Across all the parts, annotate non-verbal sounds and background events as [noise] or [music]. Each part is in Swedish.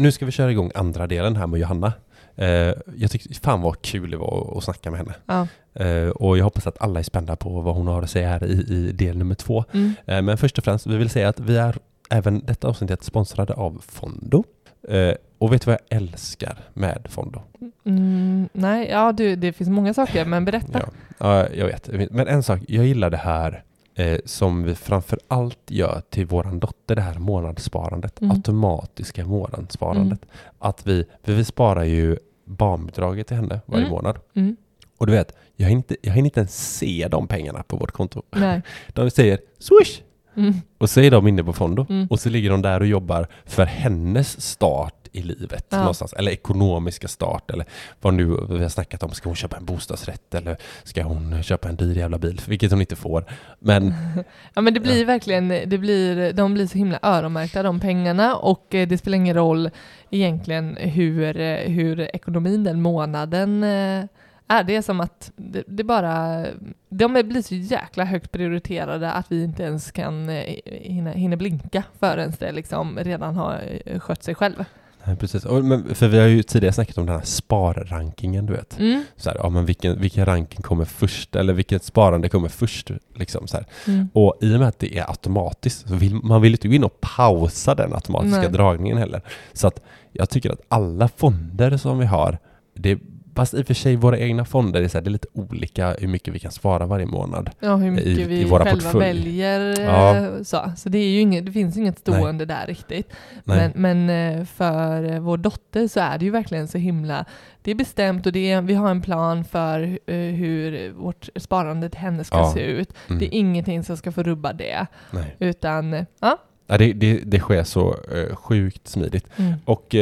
nu ska vi köra igång andra delen här med Johanna. Eh, jag tyckte, fan vad kul det var att snacka med henne. Ja. Eh, och jag hoppas att alla är spända på vad hon har att säga här i, i del nummer två. Mm. Eh, men först och främst, vi vill säga att vi är även detta avsnittet sponsrade av Fondo. Eh, och vet du vad jag älskar med Fondo? Mm, nej, ja du, det finns många saker, men berätta. Ja, ja, jag vet. Men en sak, jag gillar det här eh, som vi framför allt gör till våran dotter, det här månadssparandet, Mm. automatiska månadssparandet. Att vi, för vi sparar ju barnbidraget till henne varje Mm. månad. Mm. Och du vet, jag hinner, inte, jag hinner inte ens se de pengarna på vårt konto. Nej. [laughs] De säger swish! Mm. Och så är de inne på Fondo. Mm. Och så ligger de där och jobbar för hennes start i livet Ja. någonstans. Eller ekonomiska start eller vad nu vi har snackat om. Ska hon köpa en bostadsrätt eller ska hon köpa en dyr jävla bil? Vilket hon inte får. Men [laughs] Ja men det blir verkligen, det blir, de blir så himla öronmärkta de pengarna och eh, det spelar ingen roll egentligen hur, eh, hur ekonomin den månaden eh, är. Det är som att det, det bara, de blir så jäkla högt prioriterade att vi inte ens kan hinna, hinna blinka förrän det liksom redan har skött sig själv. Nej, precis. Och, men, för vi har ju tidigare snackat om den här sparrankingen, du vet. Mm. Så här, ja, men vilken, vilken ranking kommer först? Eller vilket sparande kommer först? Liksom, så. Mm. Och i och med att det är automatiskt, så vill, man vill inte gå in och pausa den automatiska Nej. dragningen heller. Så att jag tycker att alla fonder som vi har, det, fast i och för sig våra egna fonder, är, så här, det är lite olika hur mycket vi kan spara varje månad. Ja, hur mycket i- i vi våra själva portfölj. väljer. Ja. eh, Så, så det, är ju inget, det finns inget stående där riktigt. Nej. Men, men eh, för eh, vår dotter så är det ju verkligen så himla, det är bestämt och det är, vi har en plan för hur vårt sparande till henne ska Ja. se ut. Mm. Det är ingenting som ska få rubba det. Nej. Utan, ja. Ja, det, det, det sker så sjukt smidigt. Mm. Och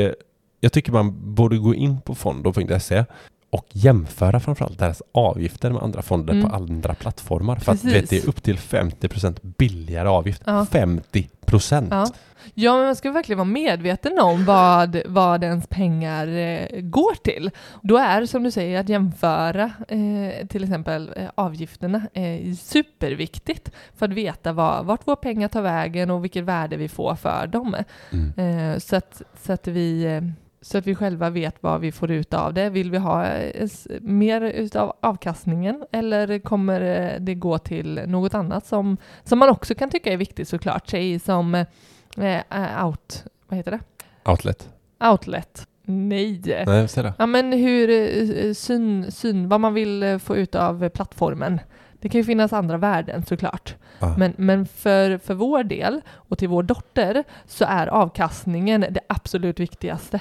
jag tycker man borde gå in på fondo.se och jämföra framförallt deras avgifter med andra fonder Mm. på andra plattformar. För att vet, det är upp till 50% billigare avgift. Ja. 50%! Ja. Ja, men man ska verkligen vara medveten om vad, vad ens pengar eh, går till. Då är som du säger att jämföra eh, till exempel eh, avgifterna eh, superviktigt för att veta vad, vart våra pengar tar vägen och vilket värde vi får för dem. Mm. Eh, så, att, så, att vi, eh, så att vi själva vet vad vi får ut av det. Vill vi ha eh, mer utav avkastningen eller kommer eh, det gå till något annat som, som man också kan tycka är viktigt såklart? Säg som eh, eh, out, vad heter det? Outlet. Outlet. Nej. Nej, säg det. Ja men hur, syn, syn, vad man vill få ut av plattformen. Det kan ju finnas andra värden såklart. Ja. Men, men för, för vår del och till vår dotter så är avkastningen det absolut viktigaste.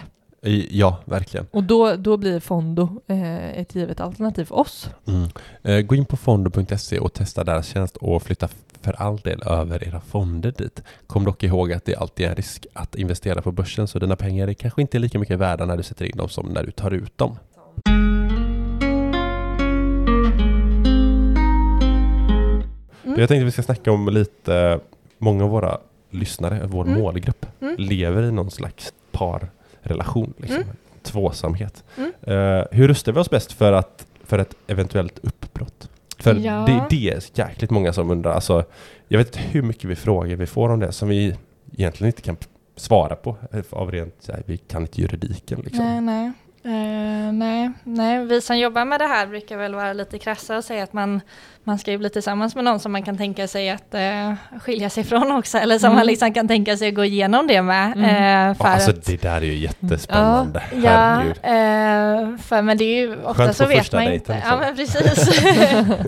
Ja, verkligen. Och då, då blir Fondo eh, ett givet alternativ för oss. Mm. Eh, gå in på fondo.se och testa deras tjänst och flytta för all del över era fonder dit. Kom dock ihåg att det alltid är en risk att investera på börsen så dina pengar är kanske inte lika mycket värda när du sätter in dem som när du tar ut dem. Mm. Jag tänkte vi ska snacka om lite, många av våra lyssnare, vår Mm. målgrupp, Mm. lever i någon slags parrelation, liksom. Mm. tvåsamhet. Mm. Eh, hur rustar vi oss bäst för, att, för ett eventuellt uppbrott? För Ja. det, det är jäkligt många som undrar, alltså, jag vet inte hur mycket vi frågor vi får om det som vi egentligen inte kan svara på eh, av rent, här, vi kan inte juridiken liksom. Nej, nej. Eh, nej, nej, vi som jobbar med det här brukar väl vara lite krassa och säga att man, man ska ju bli tillsammans med någon som man kan tänka sig att eh, skilja sig från också, eller som Mm. man liksom kan tänka sig att gå igenom det med. Mm. Ja, för alltså att, det där är ju jättespännande. Ja, Herregud. eh, för, men det är ju ofta Skönt så vet man dejten, inte. liksom. Ja, men precis.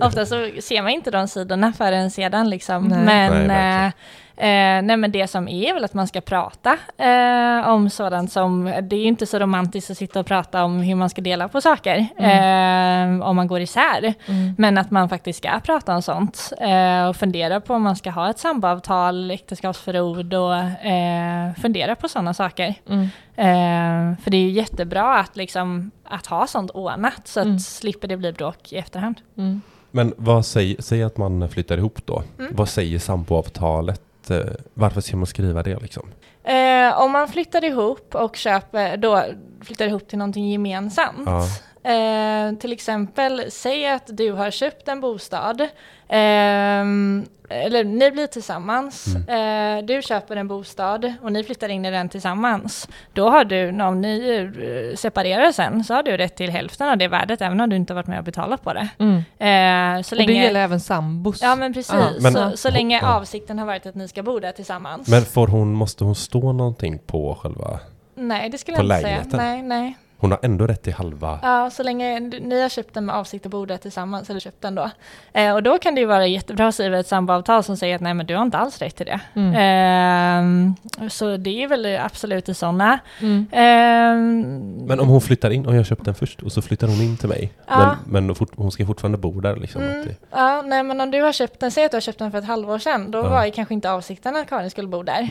[laughs] ofta så ser man inte de sidorna förrän sedan liksom. Nej. Men, Nej. Eh, nej men det som är väl att man ska prata eh, om sådant som, det är ju inte så romantiskt att sitta och prata om hur man ska dela på saker eh, om man går isär. Mm. Men att man faktiskt ska prata om sånt eh, och fundera på om man ska ha ett samboavtal, äktenskapsförord och eh, fundera på sådana saker. Mm. Eh, för det är ju jättebra att, liksom, att ha sånt ordnat så att Mm. slipper det bli bråk i efterhand. Mm. Men vad säger, säg att man flyttar ihop då. Mm. Vad säger samboavtalet? Eh, Varför ska man skriva det liksom? Eh, om man flyttar ihop och köper, då flyttar ihop till någonting gemensamt. Ja. Eh, till exempel, säg att du har köpt en bostad, ehm, eller ni blir tillsammans, eh, du köper en bostad och ni flyttar in i den tillsammans. Då har du, om ni eh, separerar sen, så har du rätt till hälften av det värdet, även om du inte har varit med och betalat på det. Mm. Eh, så Och det länge, gäller även sambos. Ja men precis, Ja, men- så, så länge avsikten har varit att ni ska bo där tillsammans. Men får hon, måste hon stå någonting på själva... nej, det skulle jag inte säga. Nej, nej. Hon har ändå rätt till halva... Ja, så länge ni har köpt den med avsikt att bo där tillsammans, eller köpt den då. Eh, och då kan det ju vara jättebra att skriva ett samboavtal som säger att nej men du har inte alls rätt till det. Mm. Ehm, så det är väl absolut i sådana. Mm. Ehm, Men om hon flyttar in, och jag har köpt den först, och så flyttar hon in till mig. Ja. Men, men fort, hon ska fortfarande bo där liksom. Mm, det, ja, nej men om du har köpt den, säg att du har köpt den för ett halvår sedan, då Ja. var ju kanske inte avsikten att Karin skulle bo där.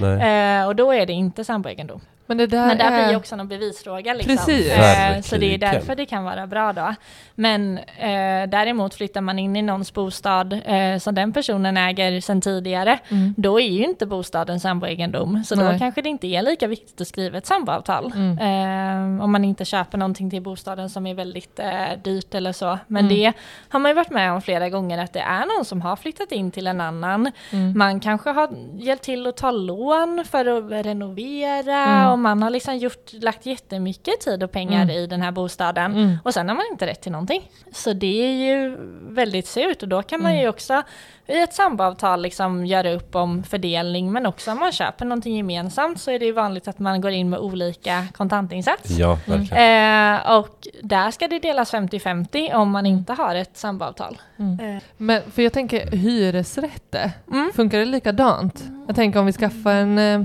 Eh, och då är det inte samboegendom. Men det där, Men där blir är... ju också någon bevisfråga liksom. Precis. Eh, så det är därför det kan vara bra då. Men eh, däremot flyttar man in i någons bostad eh, som den personen äger sedan tidigare, Mm. då är ju inte bostaden samboegendom. Så då Nej. kanske det inte är lika viktigt att skriva ett samboavtal. Mm. Eh, om man inte köper någonting till bostaden som är väldigt eh, dyrt eller så. Men Mm. det har man ju varit med om flera gånger att det är någon som har flyttat in till en annan. Mm. Man kanske har hjälpt till att ta lån för att renovera Mm. man har liksom gjort, lagt jättemycket tid och pengar Mm. i den här bostaden. Mm. Och sen har man inte rätt till någonting. Så det är ju väldigt surt och då kan man Mm. ju också i ett samboavtal liksom göra upp om fördelning men också om man köper någonting gemensamt så är det ju vanligt att man går in med olika kontantinsats. ja, verkligen. Eh, och där ska det delas 50-50 om man inte har ett samboavtal. Mm. Eh, Men för jag tänker hyresrätter, mm. funkar det likadant? Jag tänker om vi skaffar en, eh,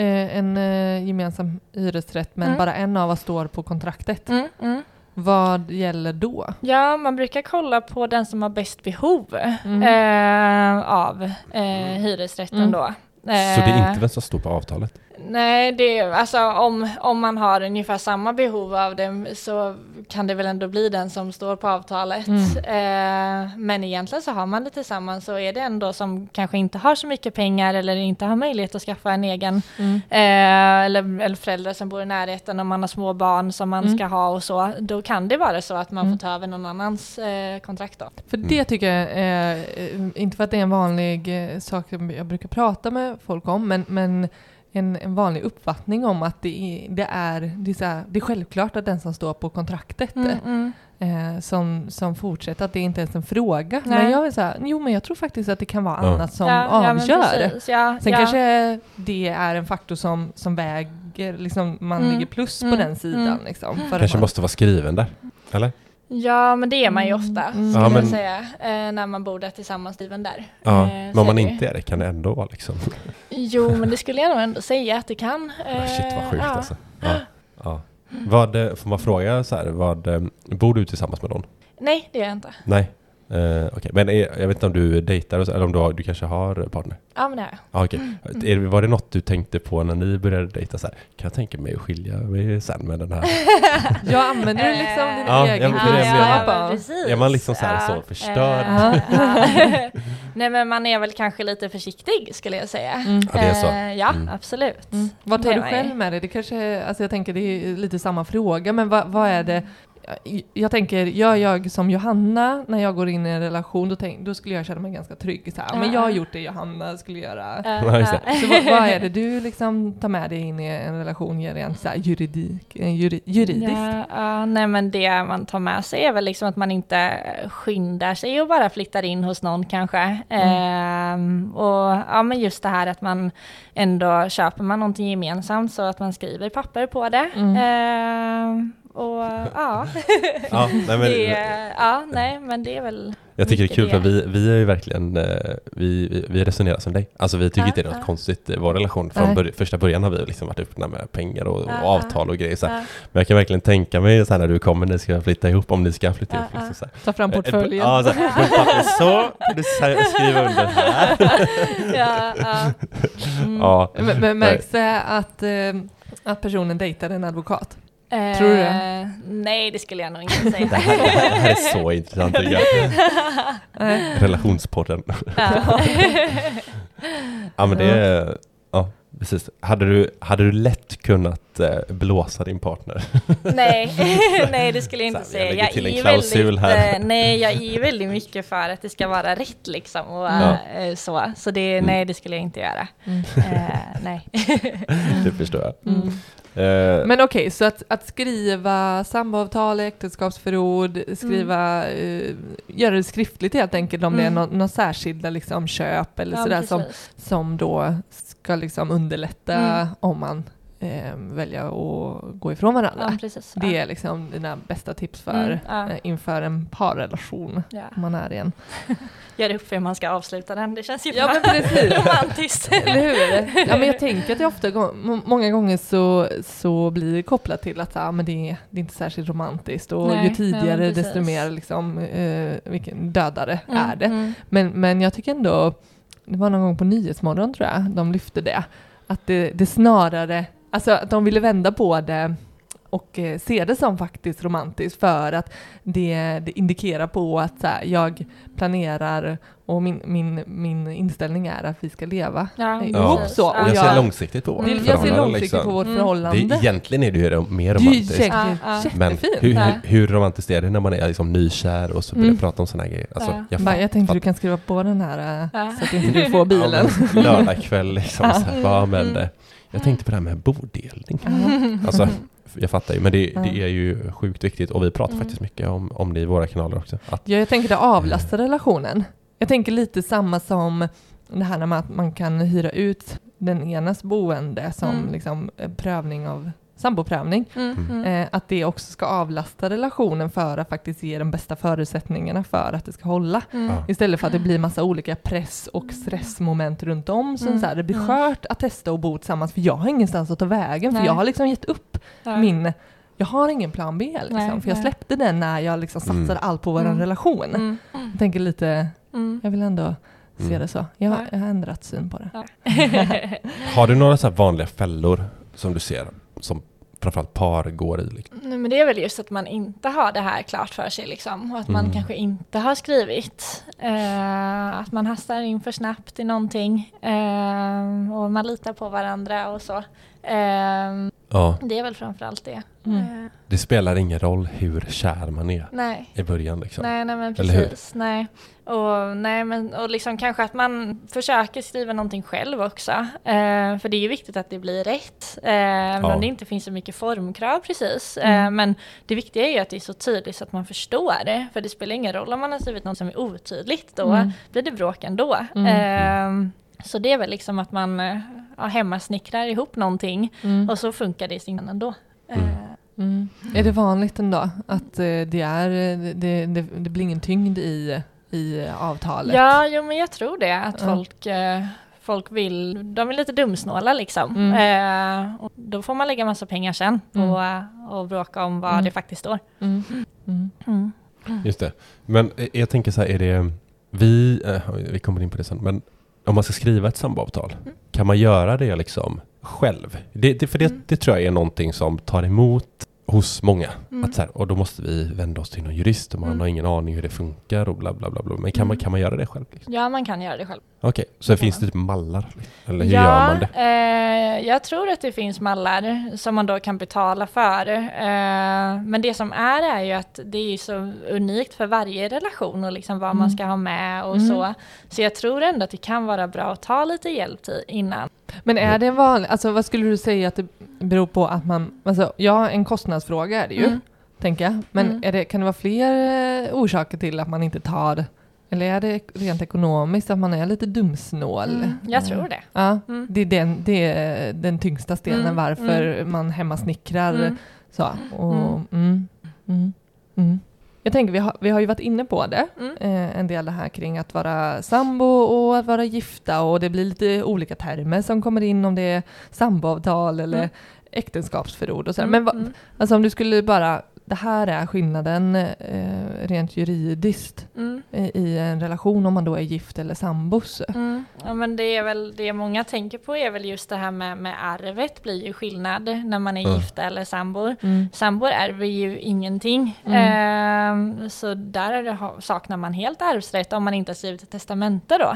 en eh, gemensam hyresrätt men Mm. bara en av oss står på kontraktet. Mm, mm. Vad gäller då? Ja, man brukar kolla på den som har bäst behov Mm. eh, av eh, hyresrätten Mm. då. Så det är Eh, inte vem som står på avtalet? Nej, det är, alltså om, om man har ungefär samma behov av det så kan det väl ändå bli den som står på avtalet. Mm. Eh, men egentligen så har man det tillsammans så är det ändå som kanske inte har så mycket pengar eller inte har möjlighet att skaffa en egen Mm. Eh, eller, eller föräldrar som bor i närheten om man har små barn som man Mm. ska ha och så. Då kan det vara så att man Mm. får ta över någon annans eh, kontrakt då. För Mm. det tycker jag är, eh, inte för att det är en vanlig eh, sak som jag brukar prata med folk om, men, men en, en vanlig uppfattning om att det är, det är, det är, så här, det är självklart att den som står på kontraktet Mm, eh, som, som fortsätter, att det inte ens är en fråga. Nej. Men jag är så här, jo men jag tror faktiskt att det kan vara Ja. annat som Ja, ja, avgör. precis. Ja, Sen ja. kanske det är en faktor som, som väger, liksom man Mm. ligger plus på Mm. den sidan. Mm. Liksom, för att Kanske man, måste vara skriven där? Eller? Ja, men det är man ju Mm. ofta, Mm. skulle Ja, men- jag säga, eh, när man bor där tillsammans, Steven där. Ja, Eh, men så om man det. inte är det kan det ändå vara liksom... Jo, men det skulle jag nog ändå säga att det kan. [laughs] Ah, Shit vad Eh, sjukt ja. alltså. Ja, ja. Vad, eh, får man fråga så här, vad, eh, bor du tillsammans med någon? Nej, det gör jag inte. Nej? Eh, Okej, men är, jag vet inte om du dejtar och så, eller om du, har, du kanske har partner? Ja, men det har jag. Ah, okej. Är det- Var det något du tänkte på när ni började dejta? Så här, kan jag tänka mig att skilja mig sen med den här? [laughs] jag använder det liksom din Ja, egen ja, är men precis. Är man liksom så här så Ja, förstörd? eh, ja. [laughs] Nej, men man är väl kanske lite försiktig, skulle jag säga. Mm. Ja, det är så. Eh, ja, Mm. absolut. Mm. Vad tar du själv med dig? Det kanske, alltså jag tänker det är lite samma fråga, men vad, vad är det? Jag- tänker, gör jag som Johanna när jag går in i en relation, då, tänk, då skulle jag känna mig ganska trygg. Så här, men jag har gjort det Johanna skulle göra. Eh, eh, Så vad, vad är det du liksom tar med dig in i en relation rent så här juridik, eh, juri, juridiskt? Ja, ja, nej men det man tar med sig är väl liksom att man inte skyndar sig och bara flyttar in hos någon kanske. Ehm, och ja men just det här att man ändå köper man någonting gemensamt så att man skriver papper på det. Mm. Och ja, [laughs] Ja, nej, men, det, ja, nej men det är väl jag tycker det är kul för vi, vi är ju verkligen, eh, vi, vi, resonerar som dig. Alltså vi tycker Ja, inte det är något ja. konstigt i vår relation. Från bör, första början har vi liksom varit öppna med pengar och, och avtal och grejer. Så här. ja, Men jag kan verkligen tänka mig så här när du kommer, ni ska flytta ihop, om ni ska flytta Ja, ihop. Liksom, så här. Ta fram portföljen. Ja, så, här, på ett papper, så, du skriver under här. [laughs] ja, ja. Mm. Ja. Men, men märks det att, eh, att personen dejtar en advokat? Eh, Tror du det? Nej det skulle jag nog inte säga. Det här, det här, är så intressant tycker jag. Relationspodden. Ja. Ja men det är, ja. Precis. Hade du, hade du lätt kunnat eh, blåsa din partner? Nej, [laughs] nej det skulle jag inte jag säga. till en är klausul väldigt, här. eh, nej, jag är väldigt mycket för att det ska vara rätt liksom och Ja. eh, så. Så det, Mm. nej, det skulle jag inte göra. Mm. Eh, nej. [laughs] Det förstår jag. Mm. Eh, Men okej, så att, att skriva samboavtal, äktenskapsförord, skriva, eh, göra det skriftligt helt enkelt om det är Mm. någon, någon särskilda liksom, köp eller Ja, sådär som, som då ska liksom underlätta Mm. om man eh, väljer att gå ifrån varandra. Ja, precis. Det är liksom dina bästa tips för Mm, ja. eh, inför en parrelation Ja. om man är i en. [laughs] Gör upp hur man ska avsluta den, det känns ju Ja men [laughs] precis. romantiskt. Eller hur? Ja, men jag tänker att det ofta, många gånger så, så blir det kopplat till att ah, men det, är, det är inte särskilt romantiskt och Nej, ju tidigare desto mer liksom, eh, vilken dödare Mm, är det. mm. Men, men jag tycker ändå, det var någon gång på Nyhetsmorgon tror jag, de lyfte det, att det, det snarare, alltså att de ville vända på det och eh, se det som faktiskt romantiskt för att det, det indikerar på att så här, jag planerar och min, min, min inställning är att vi ska leva Ja, ihop precis. så. Och jag jag- ser långsiktigt på vårt det, jag ser förhållande, långsiktigt liksom. på vårt Mm. förhållande. Det, egentligen är det ju mer Det är romantiskt. Ja, ja. Men hur, Ja. hur, hur romantiskt är det när man är liksom nykär och så börjar Mm. prata om sådana här grejer? Alltså, Ja. jag fatt- jag tänkte fatt- du kan skriva på den här eh, Ja. så att inte du får bilen. Ja, men Lördagkväll liksom, Ja. så här, vad men Mm. det. Jag tänkte på det här med bodelning. Ja. Alltså, jag fattar ju, men det, det är ju sjukt viktigt och vi pratar Mm. faktiskt mycket om, om det i våra kanaler också. Att, Ja, jag tänker det avlastar relationen. Jag tänker lite samma som det här man, att man kan hyra ut den enas boende som Mm. liksom eh, prövning av samboprövning. Mm, mm. Eh, att det också ska avlasta relationen för att faktiskt ge de bästa förutsättningarna för att det ska hålla. Mm. Istället för att det blir massa olika press och stressmoment runt om. Som Mm. så här, det blir Mm. skört att testa och bo tillsammans för jag har ingenstans att ta vägen. För Nej. jag har liksom gett upp Ja. min... Jag har ingen plan B liksom. Nej, för jag nej. släppte den när jag liksom satsade Mm. allt på vår Mm. relation. Mm. Jag tänker lite, Mm. jag vill ändå se Mm. det så. Jag, jag har ändrat syn på det. Ja. [laughs] har du några så här vanliga fällor som du ser, som framförallt par går i? Liksom? Nej, men det är väl just att man inte har det här klart för sig liksom. Och att man Mm. kanske inte har skrivit. Eh, att man hastar in för snabbt i någonting. Eh, och man litar på varandra och så. Eh, Ja, det är väl framförallt det. Mm. Eh, det spelar ingen roll hur kär man är nej. i början. Liksom. Nej, nej men precis. Nej. Och, nej, men, och liksom kanske att man försöker skriva någonting själv också. Eh, för det är ju viktigt att det blir rätt. Eh, även Ja. om det inte finns så mycket formkrav precis. Mm. Eh, men det viktiga är ju att det är så tydligt så att man förstår det. För det spelar ingen roll om man har skrivit något som är otydligt. Då Mm. blir det bråk ändå. Mm. Eh, så det är väl liksom att man eh, ja, hemmasnickrar ihop någonting. Mm. Och så funkar det sinnen ändå. Eh, Mm. Mm. Är det vanligt ändå att eh, det, är, eh, det, det, det blir ingen tyngd i, i avtalet? Ja, jo, men jag tror det. Att folk, folk vill, de är lite dumsnåla liksom. Mm. Eh, och då får man lägga massa pengar sen på Mm. och bråka om vad Mm. det faktiskt står. Mm. Mm. Mm. Just det. Men jag tänker så här, är det vi, eh, vi kommer in på det sen, men om man ska skriva ett samboavtal, Mm. kan man göra det liksom själv? Det, det, för det, Mm. det tror jag är någonting som tar emot hos många. Mm. Att så här, och då måste vi vända oss till någon jurist och man Mm. har ingen aning hur det funkar och bla bla bla. bla. Men kan, man, Mm. kan man göra det själv? Liksom? Ja, man kan göra det själv. Okej, så kan finns det man. typ mallar? Eller hur ja, gör man det? Eh, jag tror att det finns mallar som man då kan betala för. Eh, men det som är är ju att det är så unikt för varje relation och liksom vad Mm. man ska ha med och Mm. så. Så jag tror ändå att det kan vara bra att ta lite hjälp till innan. Men är det vanligt, alltså vad skulle du säga att det beror på att man, alltså ja en kostnadsfråga är det ju, Mm. tänker jag. Men Mm. är det, kan det vara fler eh, orsaker till att man inte tar, eller är det rent ekonomiskt att man är lite dumsnål? Mm, jag tror det. Ja, Mm. det är den, det är den tyngsta stenen Mm, varför man hemmasnickrar Mm. så. Och, mm. Mm. Mm. Jag tänker, vi har, vi har ju varit inne på det, Mm. eh, en del det här kring att vara sambo och att vara gifta och det blir lite olika termer som kommer in om det är samboavtal eller Mm. äktenskapsförord och så. Mm, Men va, mm. alltså om du skulle bara, det här är skillnaden eh, rent juridiskt Mm. i, i en relation om man då är gift eller sambos. Mm. Ja men det är väl det många tänker på är väl just det här med, med arvet blir ju skillnad när man är Mm. gifta eller sambor. Mm. Sambor ärver ju ingenting. Ehm, så där är det, saknar man helt arvsrätt om man inte har skrivit ett testamente då.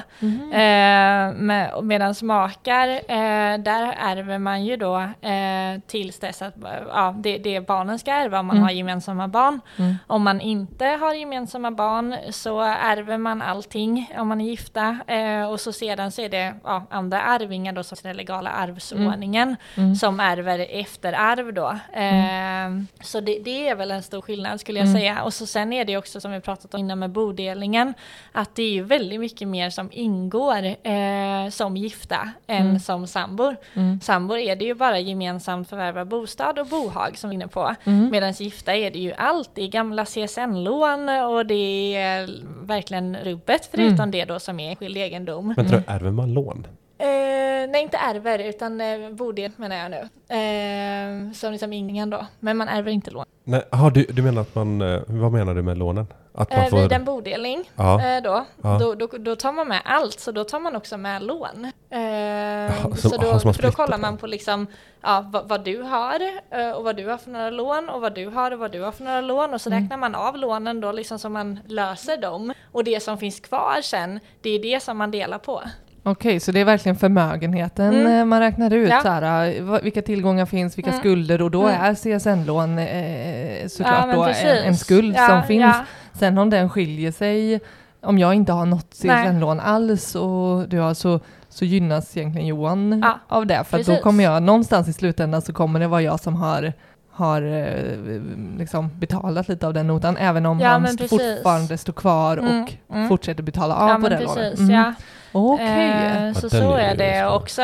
Eh, med, Medan makar, eh, där ärver man ju då eh, tills dess att ja, det, det barnen ska ärva om man Mm. har gemensamma barn. Mm. Om man inte har gemensamma barn så ärver man allting om man är gifta eh, och så sedan så är det ja, andra arvingar då som den legala arvsordningen Mm. som ärver efterarv då. Eh, Så det, det är väl en stor skillnad skulle jag Mm. säga. Och så sen är det också som vi pratat om innan med bodelningen att det är ju väldigt mycket mer som ingår eh, som gifta än Mm. som sambor. Mm. Sambor är det ju bara gemensamt förvärva bostad och bohag som vi är inne på. Mm. Medan gifta är det ju allt, det är gamla CSN-lån och det är verkligen rubbet förutom Mm. det då som är enskild egendom. Men tror du, ärver man lån? Eh, nej, inte ärver utan eh, bodel menar jag nu. Eh, som liksom ingen då. Men man ärver inte lån. Nej, aha, du, du menar att man, eh, vad menar du med lånen? Att man Eh, får... vid en bodelning Ja, eh, då, Ja. då, då, då tar man med allt, så då tar man också med lån. Eh, som- så då, aha, för då kollar man på liksom, ja, vad, vad du har eh, och vad du har för några lån och vad du har och vad du har för några lån och så Mm. räknar man av lånen då liksom så man löser dem. Och det som finns kvar sen, det är det som man delar på. Okej, så det är verkligen förmögenheten Mm. eh, man räknar ut, Ja. så här, eh, vilka tillgångar finns, vilka Mm. skulder och då Mm. är CSN-lån eh, såklart då en, en skuld Ja, som finns. ja. Sen om den skiljer sig, om jag inte har något. CSN-lån alls och du har så, så gynnas egentligen Johan Ja, av det. För då kommer jag någonstans i slutändan så kommer det vara jag som har har eh, liksom betalat lite av den notan, även om Ja, han fortfarande står kvar Mm, och mm. fortsätter betala av Ja på det lånet. Mm. ja. Okej. Eh, så så är det också.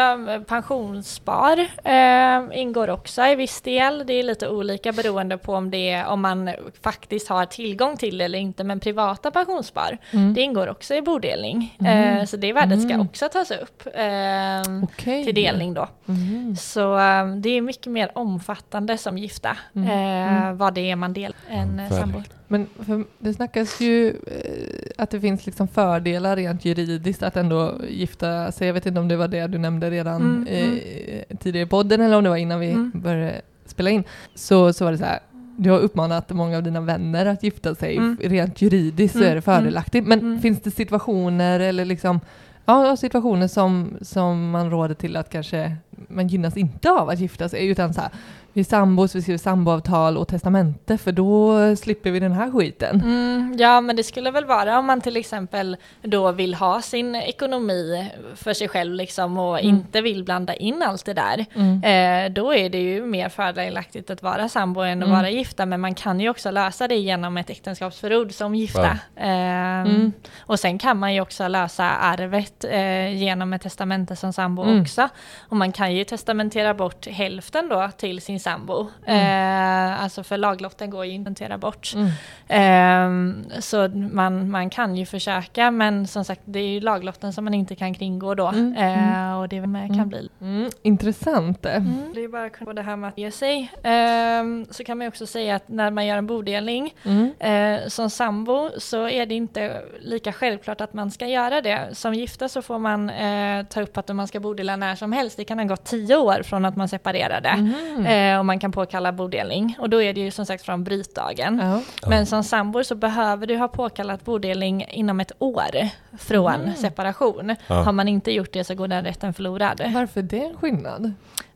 Pensionsspar eh, ingår också i viss del. Det är lite olika beroende på om, det är, om man faktiskt har tillgång till det eller inte. Men privata pensionsspar, Mm. det ingår också i bodelning. Mm. Eh, så det värdet ska Mm. också tas upp eh, Okej. till delning då. Mm. Så eh, det är mycket mer omfattande som gifta, Mm. eh, Mm. vad det är man delar än eh, sambor. Men för det snackas ju eh, att det finns liksom fördelar rent juridiskt att ändå gifta sig. Jag vet inte om det var det du nämnde redan Mm, eh, tidigare i podden eller om det var innan vi Mm. började spela in. Så, så var det så här, du har uppmanat många av dina vänner att gifta sig. Mm. Rent juridiskt så Mm, är det fördelaktigt. Men mm. finns det situationer eller liksom Ja, situationer som, som man råder till att kanske man gynnas inte av att gifta sig utan så här, vi är sambos, vi skriver samboavtal och testamente för då slipper vi den här skiten. Mm, ja, men det skulle väl vara om man till exempel då vill ha sin ekonomi för sig själv liksom och Mm. inte vill blanda in allt det där. Mm. Eh, då är det ju mer fördelaktigt att vara sambo än att Mm. vara gifta, men man kan ju också lösa det genom ett äktenskapsförord som gifta. Eh, Mm. Och sen kan man ju också lösa arvet eh, genom ett testamente som sambo Mm. också. Och man kan ju testamentera bort hälften då till sin sambo. Mm. Eh, alltså för laglotten går ju inte att testamentera bort. Mm. Ehm, så man, man kan ju försöka men som sagt det är ju laglotten som man inte kan kringgå då. Mm, Eh, och det med kan Mm. bli. Mm, intressant. Mm. Det är bara kunna det här med att ge sig. Ehm, så kan man ju också säga att när man gör en bodelning Mm. eh, som sambo så är det inte lika självklart att man ska göra det. Som gifta så får man eh, ta upp att man ska bodela när som helst. Det kan ha gått tio år från att man separerade. Mhm. Eh, och man kan påkalla bodelning. Och då är det ju som sagt från brytdagen. Ja. Men som sambor så behöver du ha påkallat bodelning inom ett år från Mm. separation. Ja. Har man inte gjort det så går den rätten förlorad. Varför är det en skillnad?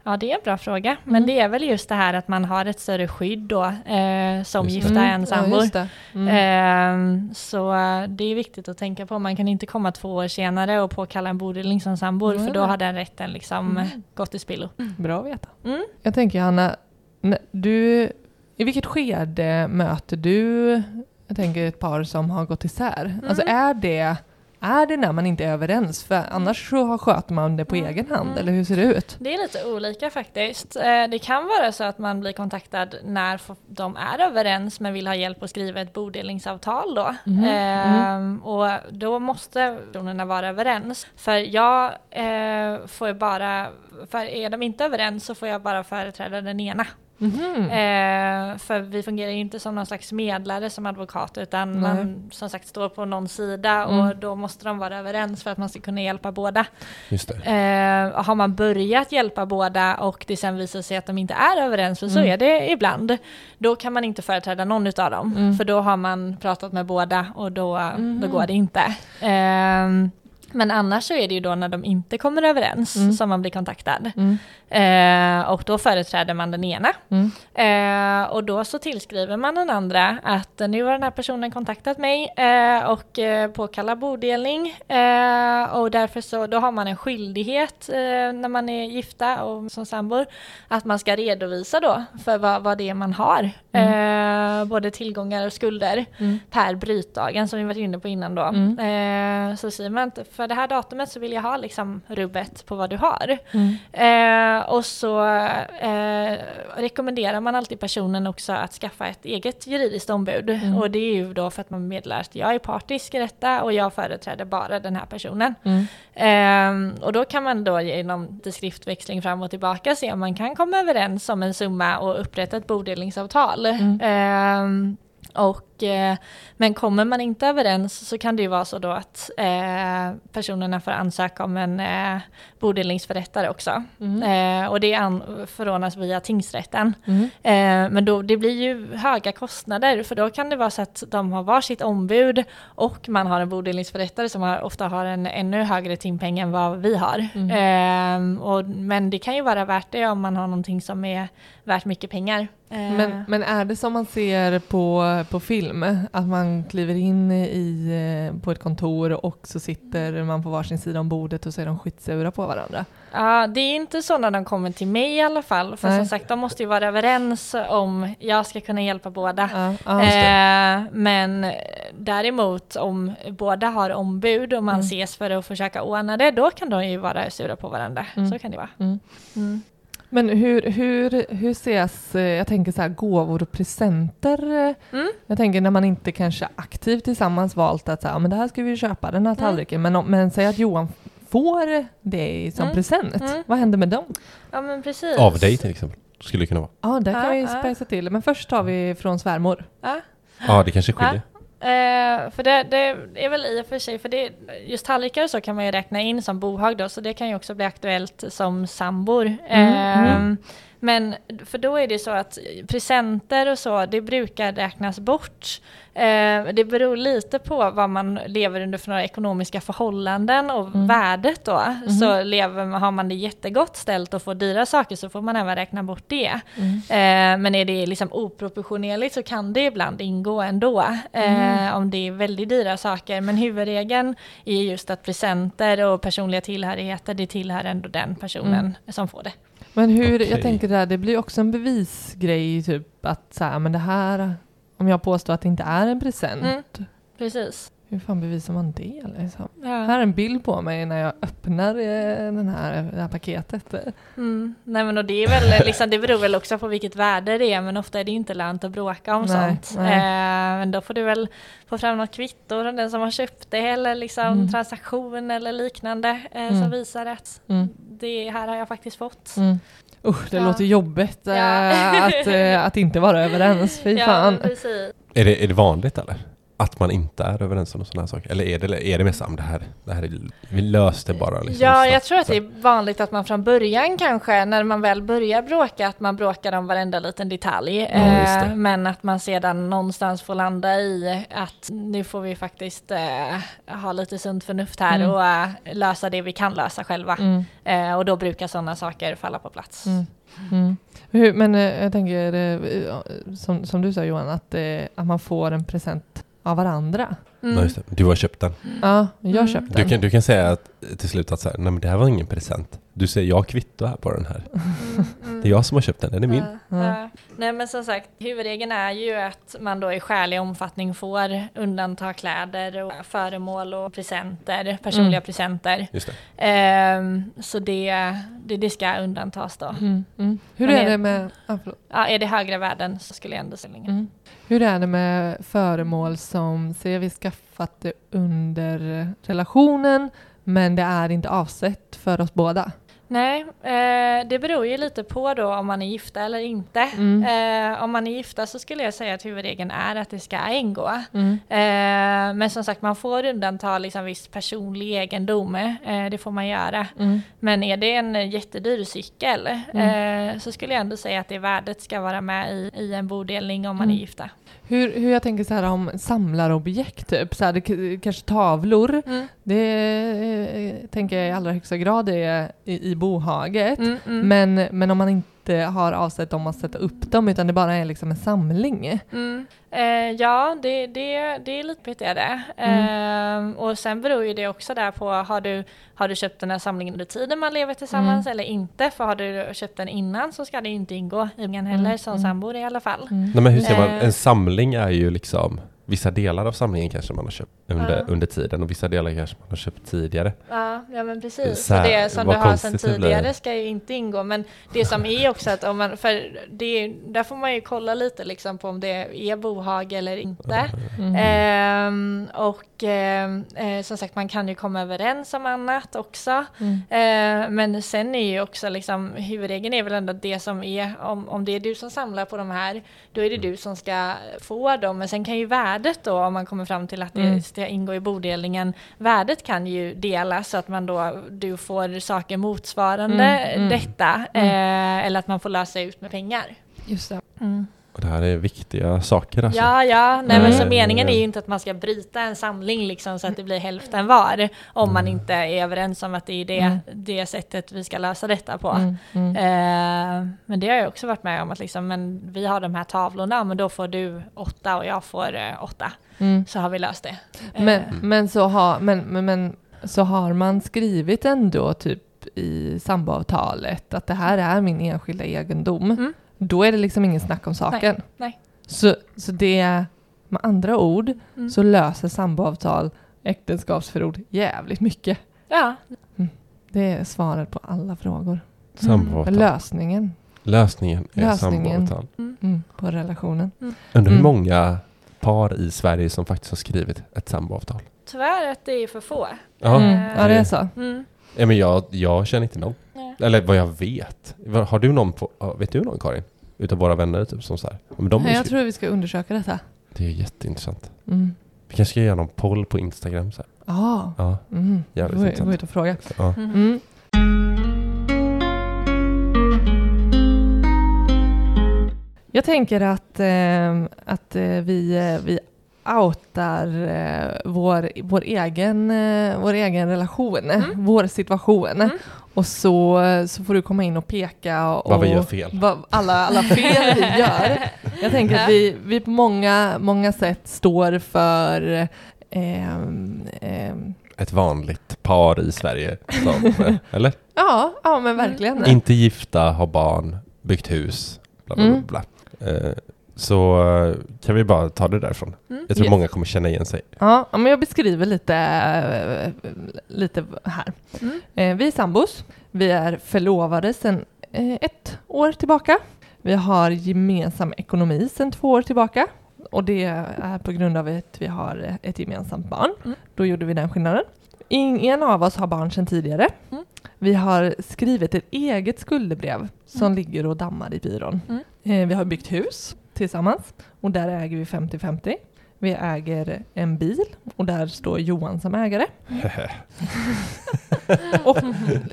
Ja, det är en bra fråga. Men Mm. det är väl just det här att man har ett större skydd då eh, som gifta än Ja, sambor. just det. Mm. Ehm, så eh, det är viktigt att tänka på. Man kan inte komma två år senare och påkalla en bodelning som sambor för då har den rätten liksom Mm. gått i spillo. Bra att veta. Mm. Jag tänker Hanna, du, i vilket skede möter du, jag tänker ett par som har gått isär. Alltså Mm. är det, är det när man inte är överens? För annars så sköter man det på Mm. egen hand, Mm. eller hur ser det ut? Det är lite olika faktiskt. Eh, Det kan vara så att man blir kontaktad när de är överens men vill ha hjälp att skriva ett bodelningsavtal då. Mhm, Ehm, och då måste personerna vara överens. För jag eh, får bara, för är de inte överens så får jag bara företräda den ena. Mhm. Eh, för vi fungerar ju inte som någon slags medlare som advokat utan Nej. man som sagt står på någon sida Mm. och då måste de vara överens för att man ska kunna hjälpa båda. Just. Eh, har man börjat hjälpa båda och det sen visar sig att de inte är överens, för så Mm. är det ibland, då kan man inte företräda någon utav dem. Mm. För då har man pratat med båda och då, Mhm. då går det inte. Ehm, men annars så är det ju då när de inte kommer överens Mm. som man blir kontaktad. Mm. Eh, och då företräder man den ena. Mm. Eh, och då så tillskriver man den andra att nu har den här personen kontaktat mig eh, och eh, påkallar bodelning. Eh, och därför så då har man en skyldighet eh, när man är gifta och som sambor att man ska redovisa då för vad, vad det är man har. Eh, både tillgångar och skulder Mm. per brytdagen som vi varit inne på innan då. Mm. Så säger man att för det här datumet så vill jag ha liksom rubbet på vad du har. Mm. Eh, och så eh, rekommenderar man alltid personen också att skaffa ett eget juridiskt ombud. Mm. Och det är ju då för att man meddelar att jag är partisk i detta och jag företräder bara den här personen. Mm. Ehm, och då kan man då genom skriftväxling fram och tillbaka se om man kan komma överens om en summa och upprätta ett bodelningsavtal. Mm. Ehm, och, eh, men kommer man inte överens så kan det ju vara så då att eh, personerna får ansöka om en eh, bodelningsförrättare också. Mm. Eh, och det an- förordnas via tingsrätten. Mm. Eh, men då, det blir ju höga kostnader för då kan det vara så att de har varsitt ombud och man har en bodelningsförrättare som har, ofta har en ännu högre timpeng än vad vi har. Mm. Eh, och, men det kan ju vara värt det om man har någonting som är värt mycket pengar. Eh, Men, men är det som man ser på, på film? Att man kliver in i, eh, på ett kontor och så sitter man på varsin sida om bordet och så är de skitsura på varandra? Ja, det är inte så när de kommer till mig i alla fall. För Nej. som sagt, de måste ju vara överens om jag ska kunna hjälpa båda. Ja, Eh, men däremot om båda har ombud och man Mm. ses för att försöka ordna det, då kan de ju vara sura på varandra. Mm. Så kan det vara. Mm. Men hur, hur, hur ses, eh, jag tänker så här, gåvor och presenter? Mm. Jag tänker när man inte kanske aktivt tillsammans valt att så här, "Ja, men det här ska vi köpa, den här Mm. tallriken. Men, men säg att Johan får det som Mm. present. Mm. Vad händer med dem? Ja men precis. Av dig till exempel. Skulle det kunna vara. Ja, där kan Ja, vi ja. spejsa till. Men först tar vi från svärmor. Ja. Ja, det kanske skiljer. Eh, för det, det är väl i och för sig, för det, just tallrikar och så kan man ju räkna in som bohag då, så det kan ju också bli aktuellt som sambor. Mm, Eh, mm. Men för då är det så att presenter och så, det brukar räknas bort. Eh, det beror lite på vad man lever under för några ekonomiska förhållanden och Mm. värdet då. Mhm. Så lever, har man det jättegott ställt och får dyra saker så får man även räkna bort det. Mm. Eh, men är det liksom oproportionerligt så kan det ibland ingå ändå. Eh, Mm. Om det är väldigt dyra saker. Men huvudregeln är just att presenter och personliga tillhörigheter, det tillhör ändå den personen Mm. som får det. Men hur, Okej. jag tänker där, det blir också en bevisgrej, typ att så här, men det här, om jag påstår att det inte är en present, Mm. Precis. Hur fan bevisar man det? Liksom? Ja. Här är en bild på mig när jag öppnar eh, den här, det här paketet. Mm. Nej men och det är väl liksom, det beror väl också på vilket värde det är men ofta är det inte lönt att bråka om Nej, sånt. nej. Eh, men då får du väl få fram något kvitto från den som har köpt det eller liksom Mm. transaktion eller liknande eh, Mm. som visar att Mm. det här har jag faktiskt fått. Mm. Usch, det Ja. låter jobbigt eh, Ja. att, eh, att inte vara överens. Fy [laughs] fan. Är det, är det vanligt eller? Att man inte är överens om sådana här saker? Eller är det, är det mest som det här, det här är, vi löste bara liksom Ja, snabbt, jag tror att det är vanligt att man från början kanske, när man väl börjar bråka, att man bråkar om varenda liten detalj. Ja. Eh, men att man sedan någonstans får landa i att nu får vi faktiskt eh, ha lite sunt förnuft här Mm. och eh, lösa det vi kan lösa själva. Mm. Eh, och då brukar sådana saker falla på plats. Mm. Mm. Hur, men eh, jag tänker, eh, som, som du sa Johan, att, eh, att man får en present av varandra. Mm. Ja, just det. Du har köpt den. Ja, jag Mm. köpte Du den. kan, du kan säga att, till slut att så här, nej men det här var ingen present. Du säger jag kvitto här på den här. Mm, mm. Det är jag som har köpt den, den är min. Ja, Ja. Nej men som sagt, huvudregeln är ju att man då i skälig omfattning får undanta kläder och föremål och presenter, personliga Mm. presenter. Just det. Ehm, så det, det, det ska undantas då. Mm. Mm. Hur är är- det med... Ah. Ja, är det högre värden så skulle jag ändå säga. Mm. Hur är det med föremål som, säger vi skaffat det under relationen, men det är inte avsett för oss båda? Nej, eh, det beror ju lite på då om man är gifta eller inte. Mm. Eh, om man är gifta så skulle jag säga att huvudregeln är att det ska ingå. Mm. Eh, men som sagt, man får undanta liksom viss personlig egendom. Eh, det får man göra. Mm. Men är det en jättedyr cykel eh, så skulle jag ändå säga att det värdet ska vara med i, i en bodelning om man Mm. är gifta. Hur, hur jag tänker så här om samlarobjekt, typ. Så här, det, kanske tavlor. Mm. Det eh, tänker jag i allra högsta grad är i, i bohaget. Mm, mm. Men, men om man inte har avsett dem att sätta upp dem utan det bara är liksom en samling. Mm. Eh, ja, det, det, det är lite petigare. Mm. Eh, och sen beror ju det också där på, har du, har du köpt den här samlingen under tiden man lever tillsammans Mm. eller inte? För har du köpt den innan så ska det inte ingå i ingen heller, Mm, som mm. sambor i alla fall. Mm. Nej men hur ser man, Eh. en samling är ju liksom Vissa delar av samlingen kanske man har köpt under, Ja. under tiden och vissa delar kanske man har köpt tidigare. Ja, ja men precis. Så här, det som du har sedan tidigare ska ju inte ingå. Men det som är också att om man, för det, där får man ju kolla lite liksom på om det är bohag eller inte. Mm. Ehm, och ehm, eh, som sagt man kan ju komma överens om annat också. Mm. Eh, men sen är ju också liksom huvudregeln är väl ändå att det som är, om, om det är du som samlar på de här, då är det du som ska få dem. Men sen kan ju värdet då, om man kommer fram till att det Mm. ska ingå i bodelningen, värdet kan ju delas så att man då, du får saker motsvarande Mm, mm. detta. Eh, eller att man får lösa ut med pengar. Just det. Och det här är viktiga saker alltså. Ja, ja, nej men så Mm. meningen är ju inte att man ska bryta en samling liksom så att det blir hälften var. Om man inte är överens om att det är det, Mm. det sättet vi ska lösa detta på. Mm. Mm. Eh, men det har jag också varit med om att liksom, men vi har de här tavlorna, men då får du åtta och jag får eh, åtta. Mm. Så har vi löst det. Eh, Men, men, så har, men, men, men så har man skrivit ändå typ i samboavtalet att det här är min enskilda egendom. Mm. Då är det liksom ingen snack om saken. nej. Så, så det, med andra ord, Mm. så löser samboavtal äktenskapsförord jävligt mycket. Ja, Det är svaret på alla frågor. Samboavtal. Lösningen Lösningen är Lösningen. samboavtal. mm, på relationen. Undrar hur Mm. många par i Sverige som faktiskt har skrivit ett samboavtal. tyvärr att det är för få. Ja, Mm. Ja, det är så. Mm. Ja, men jag, jag känner inte någon. Eller vad jag vet. Har du någon på, vet du någon Karin? Utav våra vänner typ som så här? Ja, Men de Nej, jag tror vi ska undersöka detta. Det är jätteintressant. Mm. Vi kanske ska göra någon poll på Instagram så här. Ja, Ja, mm. Jävligt gå, intressant. gå ut och fråga. ja. Mm. Mm. Jag tänker att, eh, att eh, vi, eh, vi outar eh, vår, vår, egen, eh, vår egen relation, Mm. vår situation. Mm. Och så, så får du komma in och peka och Vad vi gör fel. vad alla, alla fel vi gör. Jag tänker att vi, vi på många, många sätt står för ehm, Ett vanligt par i Sverige. Som, eh, eller? [laughs] Ja, ja men verkligen. Inte gifta, har barn, byggt hus. Bla, bla, bla, Mm. bla. Eh, så eh, kan vi bara ta det därifrån. Mm. Jag tror Yes. många kommer känna igen sig. Ja, men jag beskriver lite, eh, lite här. Mm. Eh, Vi är sambos. Vi är förlovade sedan ett år tillbaka. Vi har gemensam ekonomi sedan två år tillbaka. Och det är på grund av att vi har ett gemensamt barn. Mm. Då gjorde vi den skillnaden. Ingen av oss har barn sedan tidigare. Mm. Vi har skrivit ett eget skuldebrev som Mm. ligger och dammar i byrån. Mm. Vi har byggt hus tillsammans och där äger vi 50-50. Vi äger en bil och där står Johan som ägare. [laughs] Och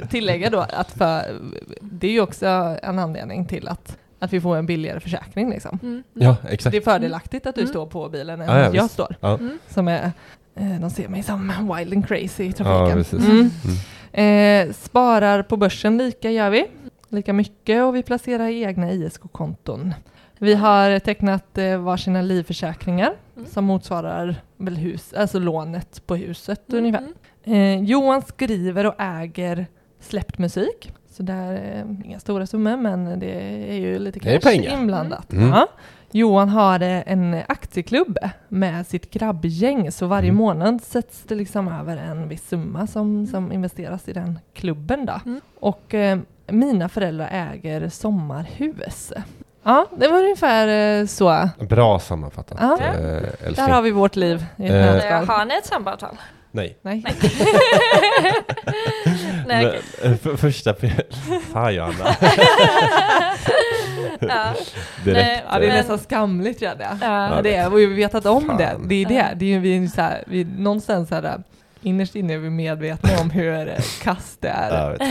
tillägga då att för, det är ju också en anledning till att, att vi får en billigare försäkring. Liksom. Mm. Ja, exakt. Det är fördelaktigt att du Mm. står på bilen än Ja, ja, att jag visst. står. Ja. Mm. Som är, eh, de ser mig som wild and crazy i Ja, trafiken. precis. Mm. Mm. Eh, sparar på börsen lika gör vi. Lika mycket och vi placerar i egna ISK-konton. Vi har tecknat eh, varsina livförsäkringar Mm. som motsvarar väl hus, alltså lånet på huset Mm. ungefär. Eh, Johan skriver och äger släppt musik. Så där är inga stora summor men det är ju lite cash pengar. inblandat. Mm. Ja. Johan har eh, en aktieklubb med sitt grabbgäng så varje Mm. månad sätts det liksom över en viss summa som, som investeras i den klubben. Då. Mm. Och eh, mina föräldrar äger sommarhus. Ja, det var ungefär eh, så. Bra sammanfattat, Ja. eh, Där har vi vårt liv i ett Eh, nötskal. Har ni ett samboavtal? Nej. Nej. Nej, [laughs] Men, för, första. Fan Johanna. [laughs] ja. [laughs] Direkt. Ja, det är nästan skamligt redan. Ja. Det är, och vi har vetat om Fan. det. Det är det. Det är vi är så här, vi, någonstans så här, innerst inne är vi medvetna om hur kast det är. Ja.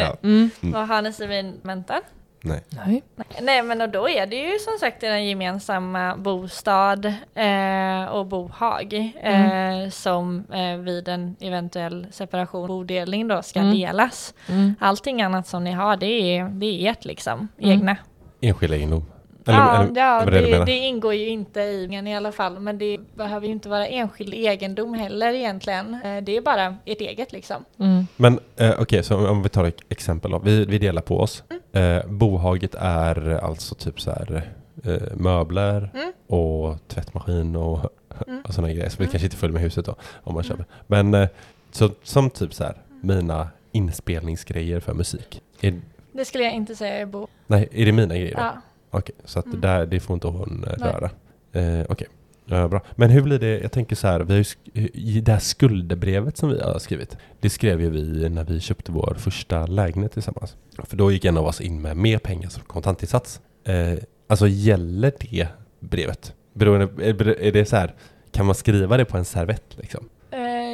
Ja. Mm. Vad har ni civilmenten? Nej. Nej. Nej men och då är det ju som sagt den gemensamma bostad eh, och bohag eh, som eh, vid en eventuell separation bodelning då ska Mm. delas. Mm. Allting annat som ni har det är, det är ert liksom, Mm. egna. Enskild egendom. Eller, ja, eller, ja det det, det ingår ju inte i i alla fall men det behöver ju inte vara enskild egendom heller egentligen. Eh, det är bara ert eget liksom. Mm. Men eh, okej, så om vi tar ett exempel då. Vi, vi delar på oss. Eh, bohaget är alltså typ så här eh, möbler Mm. och tvättmaskin och, Mm. och sådana grejer. Så vi Mm. kanske inte följer med huset då om man Mm. köper. Men eh, så, som typ så här mina inspelningsgrejer för musik. Är, Det skulle jag inte säga är bo. nej, är det mina grejer då? Ja. Okej, så att Mm. där, det får inte hon eh, Nej. röra. Eh, Okej, ja, bra. Men hur blir det, jag tänker så här, vi har ju i det här skuldebrevet som vi har skrivit, det skrev ju vi när vi köpte vår första lägenhet tillsammans. För då gick en av oss in med mer pengar som kontantinsats. Eh, alltså gäller det brevet? Beroende, är, är det så här, kan man skriva det på en servett liksom?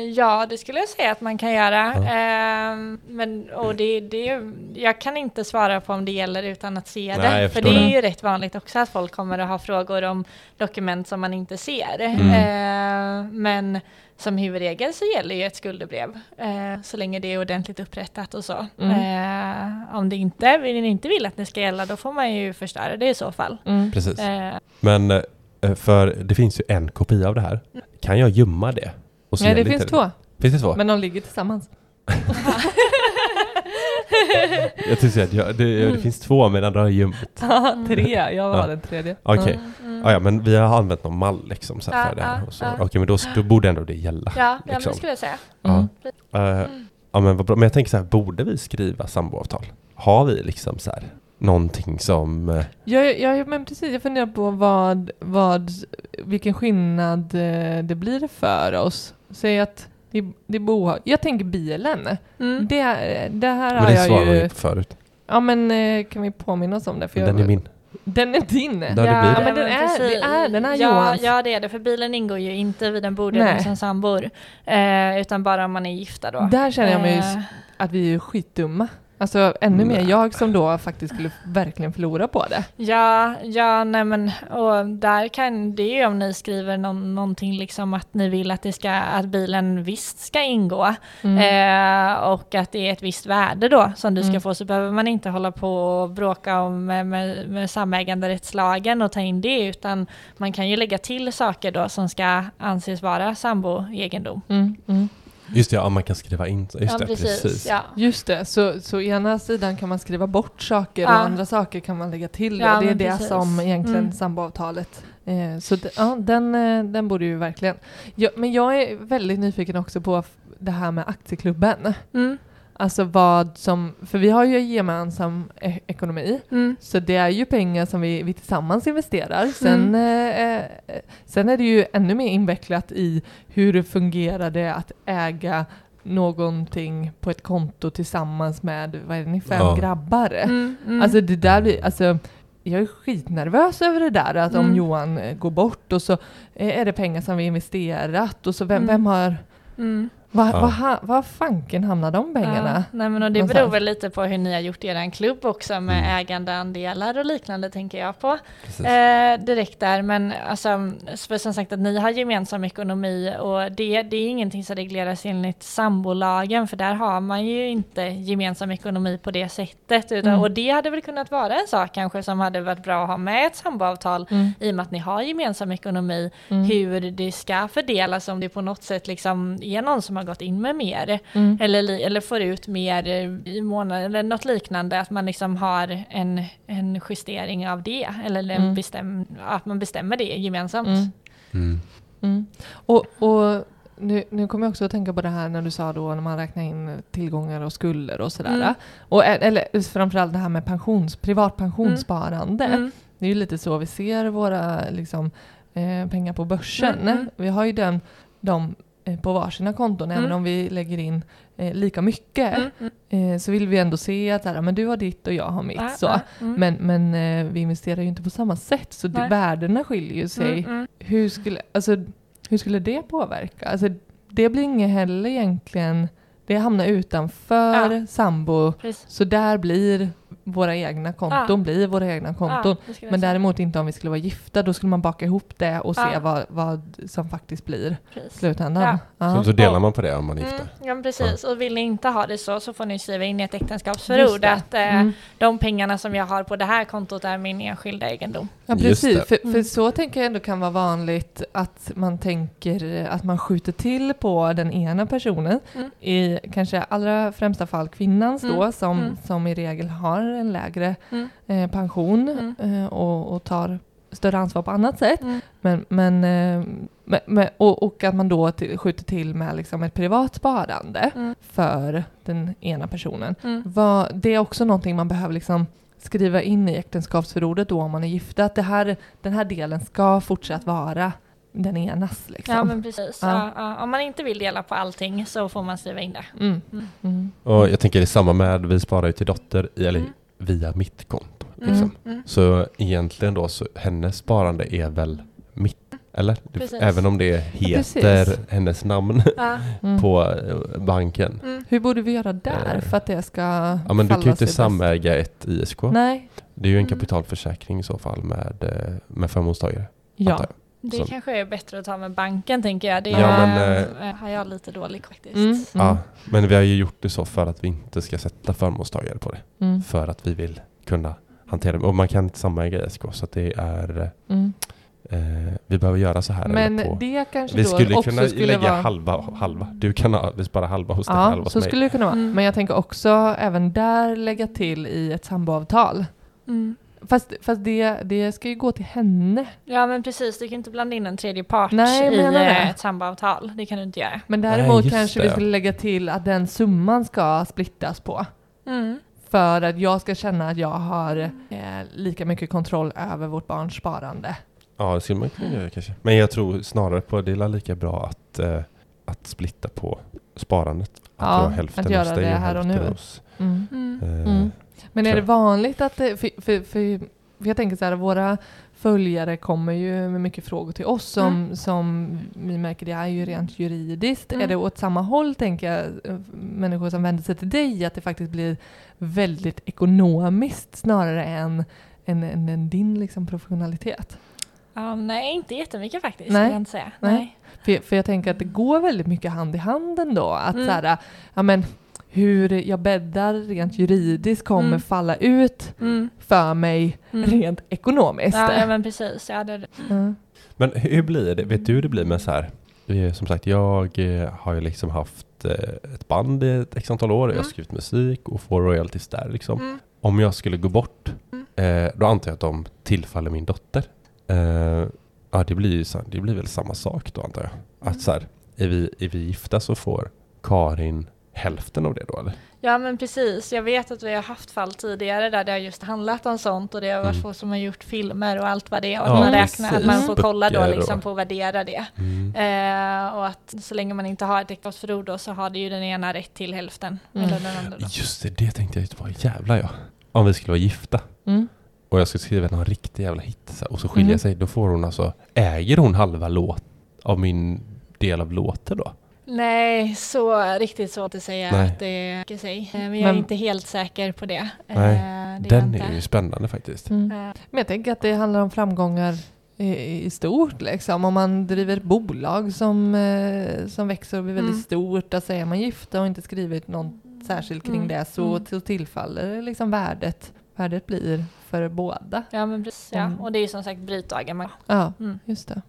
Eh, ja, det skulle jag säga att man kan göra. Ja. Ehm, men, och det, det, jag kan inte svara på om det gäller utan att se Nej, det. För det är ju rätt vanligt också att folk kommer att ha frågor om dokument som man inte ser. Mm. Eh, men som huvudregel så gäller ju ett skuldebrev. eh, så länge det är ordentligt upprättat och så. Mm. Eh, om det inte, vill ni inte vill att det ska gälla då får man ju förstöra det i så fall. Mm. Precis. Eh, Men eh, för det finns ju en kopia av det här. Kan jag gömma det? Och så Nej, det finns två. Finns det två? Men de ligger tillsammans. [laughs] Jag tycker att jag, det, det finns två medan du har gömt. Tre, jag var Ja. den tredje. Okej. mm, mm. Ah, ja, men vi har använt någon mall liksom så här Ja, för det här. ja, ja. Okej, men då, då borde ändå det gälla. Ja, ja men liksom. det skulle jag säga. Mm. Eh, ja, men vad bra. Men jag tänker så här, borde vi skriva samboavtal? Har vi liksom så här någonting som... eh, Jag, jag, men precis, jag funderar på vad, vad, vilken skillnad eh, det blir för oss. Säg att det, det är bohag. Jag tänker bilen. Mm. Det, det här men har det jag svarade vi ju... på förut. Ja men eh, kan vi påminna oss om det? För jag, Den är min. Den är din! Det det. Ja, men den är- det är- den är ja, Johans. Ja, det är det, för bilen ingår ju inte vid en bodelning som sambor. Eh, utan bara om man är gifta då. Där känner jag mig Eh, att vi är skitdumma. Alltså ännu mer jag som då faktiskt skulle verkligen förlora på det. Ja, ja, nej men och där kan det är ju om ni skriver någon, någonting liksom att ni vill att det ska, att bilen visst ska ingå. Mm. Eh, och att det är ett visst värde då som du ska Mm. få så behöver man inte hålla på och bråka om med, med, med samäganderättslagen och ta in det utan man kan ju lägga till saker då som ska anses vara samboegendom. Mm, mm. Just det, ja, man kan skriva in. Just ja, det, precis. precis. Ja. Just det, så, så ena sidan kan man skriva bort saker Ja. och andra saker kan man lägga till. Ja, och det är det precis. som egentligen Mm. samboavtalet. Eh, så det, ja, den, eh, den borde ju verkligen. Ja, men jag är väldigt nyfiken också på det här med aktieklubben. Mm. Alltså vad som, för vi har ju gemensam e- ekonomi. Mm. Så det är ju pengar som vi, vi tillsammans investerar. Sen, Mm. eh, sen är det ju ännu mer invecklat i hur det fungerar det att äga någonting på ett konto tillsammans med, vad är det ni, fem Ja. grabbar. Mm. Mm. Alltså det där blir, alltså jag är skitnervös över det där att om Mm. Johan eh, går bort och så är det pengar som vi investerat och så vem, Mm. vem har, Mm. Vad Ja. va, vad fanken hamnar de pengarna? Ja, nej men och det Någonstans. beror väl lite på hur ni har gjort er klubb också med Mm. ägandeandelar och liknande tänker jag på. Eh, direkt där, men alltså, för som sagt att ni har gemensam ekonomi och det, det är ingenting som regleras enligt sambolagen för där har man ju inte gemensam ekonomi på det sättet. Utan, Mm. Och det hade väl kunnat vara en sak kanske som hade varit bra att ha med ett samboavtal Mm. i och med att ni har gemensam ekonomi, Mm. hur det ska fördelas om det på något sätt liksom är någon som har gått in med mer Mm. eller, eller får ut mer eh, i månaden eller något liknande, att man liksom har en, en justering av det eller Mm. bestäm, att man bestämmer det gemensamt. Mm. Mm. Mm. Och, och nu, nu kommer jag också att tänka på det här när du sa då när man räknar in tillgångar och skulder och sådär. Mm. Och, ä- eller framförallt det här med pensions, privat pensionssparande. Mm. Det är ju lite så vi ser våra liksom, eh, pengar på börsen. Mm, mm. Vi har ju den, de eh, på varsina konton, Mm. även om vi lägger in eh, lika mycket, Mm, mm. eh, så vill vi ändå se att här, men du har ditt och jag har mitt. Ja, så. mm. Men, men eh, vi investerar ju inte på samma sätt, så det, värdena skiljer ju sig. Mm, mm. Hur, skulle, alltså, hur skulle det påverka? Alltså, det blir inget heller egentligen, det hamnar utanför Ja. sambo, Precis. så där blir våra egna konton, Ja. blir våra egna konton. Ja, det skulle jag Men däremot inte om vi skulle vara gifta, då skulle man baka ihop det och se Ja. vad, vad som faktiskt blir Precis. slutändan. Ja. Ja. Så, så delar man på det om man är gifta? Mm, ja precis, och vill ni inte ha det så så får ni skriva in i ett äktenskapsförord att eh, Mm. de pengarna som jag har på det här kontot är min enskilda egendom. Ja precis, för, för Mm. så tänker jag ändå kan vara vanligt att man tänker att man skjuter till på den ena personen, Mm. i kanske allra främsta fall kvinnans då, Mm. som, Mm. som i regel har en lägre Mm. eh, pension Mm. eh, och, och tar större ansvar på annat sätt. Mm. Men, men, eh, och, och att man då till, skjuter till med liksom ett privat sparande Mm. för den ena personen. Mm. Vad, det är också någonting man behöver liksom skriva in i äktenskapsförordet då om man är gifta, att det här, den här delen ska fortsatt vara den enas. Liksom. Ja men precis. Ja. Ja. Ja, Om man inte vill dela på allting så får man skriva in det. mm. Mm. Mm. Och jag tänker det är samma med, vi sparar ju till dotter, i, eller Mm. Via mitt konto. Mm. Liksom. Mm. Så egentligen då, så hennes sparande är väl mitt, eller? Precis. Även om det heter precis. hennes namn Ja. Mm. [laughs] på eh, banken. Mm. Hur borde vi göra där Eh. för att det ska Ja men du kan ju inte samäga ett ISK. Nej. Det är ju en Mm. kapitalförsäkring i så fall med, eh, med förmånstagare. Ja. Det Så- kanske är bättre att ta med banken tänker jag. Det Ja, är, men, eh, har jag lite dålig faktiskt. Mm. Mm. Ja, men vi har ju gjort det så för att vi inte ska sätta förmånstagare på det. Mm. För att vi vill kunna hantera det. Och man kan inte samäga ISK så att det är Mm. eh, vi behöver göra så här. Men på. det kanske Vi då skulle också kunna skulle lägga vara... halva, halva. Du kan ha, vi sparar halva hos dig, Ja, halva hos så mig. skulle det kunna vara. Mm. Men jag tänker också även där lägga till i ett samboavtal. Mm. Fast, fast det, det ska ju gå till henne. Ja men precis, du kan inte blanda in en tredje part Nej, i eh, ett samboavtal. Det kan du inte göra. Men Nej, däremot just kanske det. vi skulle lägga till att den summan ska splittas på. Mm. För att jag ska känna att jag har eh, lika mycket kontroll över vårt barns sparande. Ja, det skulle man kunna göra kanske. Men jag tror snarare på det är lika bra att, eh, att splitta på sparandet. Att Ja, har hälften att göra hos dig det och här och hälften nu. hos... Mm. Mm. Eh, Mm. Men är det vanligt att det, för, för, för, för jag tänker så här, våra följare kommer ju med mycket frågor till oss som, Mm. som vi märker det är ju rent juridiskt. Mm. Är det åt samma håll tänker jag, eh, människor som vänder sig till dig, att det faktiskt blir väldigt ekonomiskt snarare än, än, än, än din liksom professionalitet? Ja, nej, inte jättemycket faktiskt. Nej. Jag inte säga. Nej. Nej. För, för jag tänker att det går väldigt mycket hand i hand ändå. Att Mm. så här, ja men hur jag bäddar rent juridiskt kommer Mm. falla ut Mm. för mig Mm. rent ekonomiskt. Ja, ja, men precis. Ja, det, Mm. Men hur blir det? Vet du hur det blir med så här? Som sagt, jag eh, har ju liksom haft eh, ett band i ett x antal år. Jag har Mm. skrivit musik och får royalties där liksom. mm. Om jag skulle gå bort, Mm. eh, då antar jag att de tillfaller min dotter. Ja, det blir ju så, det blir väl samma sak då antar jag. Att så här, är vi, är vi gifta så får Karin hälften av det då eller? Ja men precis, jag vet att vi har haft fall tidigare där det har just handlat om sånt och det har varit Mm. folk som har gjort filmer och allt vad det är och Ja, man räknar, att man får kolla då liksom och- på att värdera det. Mm. Eh, och att så länge man inte har ett äktenskapsförord då så har det ju den ena rätt till hälften. Mm. Eller den andra då. Just det, det tänkte jag ju på. Jävlar ja. Om vi skulle vara gifta Mm. och jag skulle skriva någon riktig jävla hit och så skiljer Mm. sig, då får hon alltså, äger hon halva låt av min del av låten då? Nej, så riktigt svårt att säga Nej. att det ska sig. Eh, men jag är Men- inte helt säker på det. Eh, Nej, det Den är ju spännande faktiskt. Mm. Eh, Men jag tänker att det handlar om framgångar i, i stort. Liksom. Om man driver ett bolag som, som växer och blir väldigt Mm. stort, att säger man gifta och inte skrivit något särskilt kring Mm. det så, Mm. så tillfaller liksom värdet. Värdet blir för båda. Ja men precis, ja. Mm. Och det är ju som sagt brytdagar. Man, Ja, mm. just det.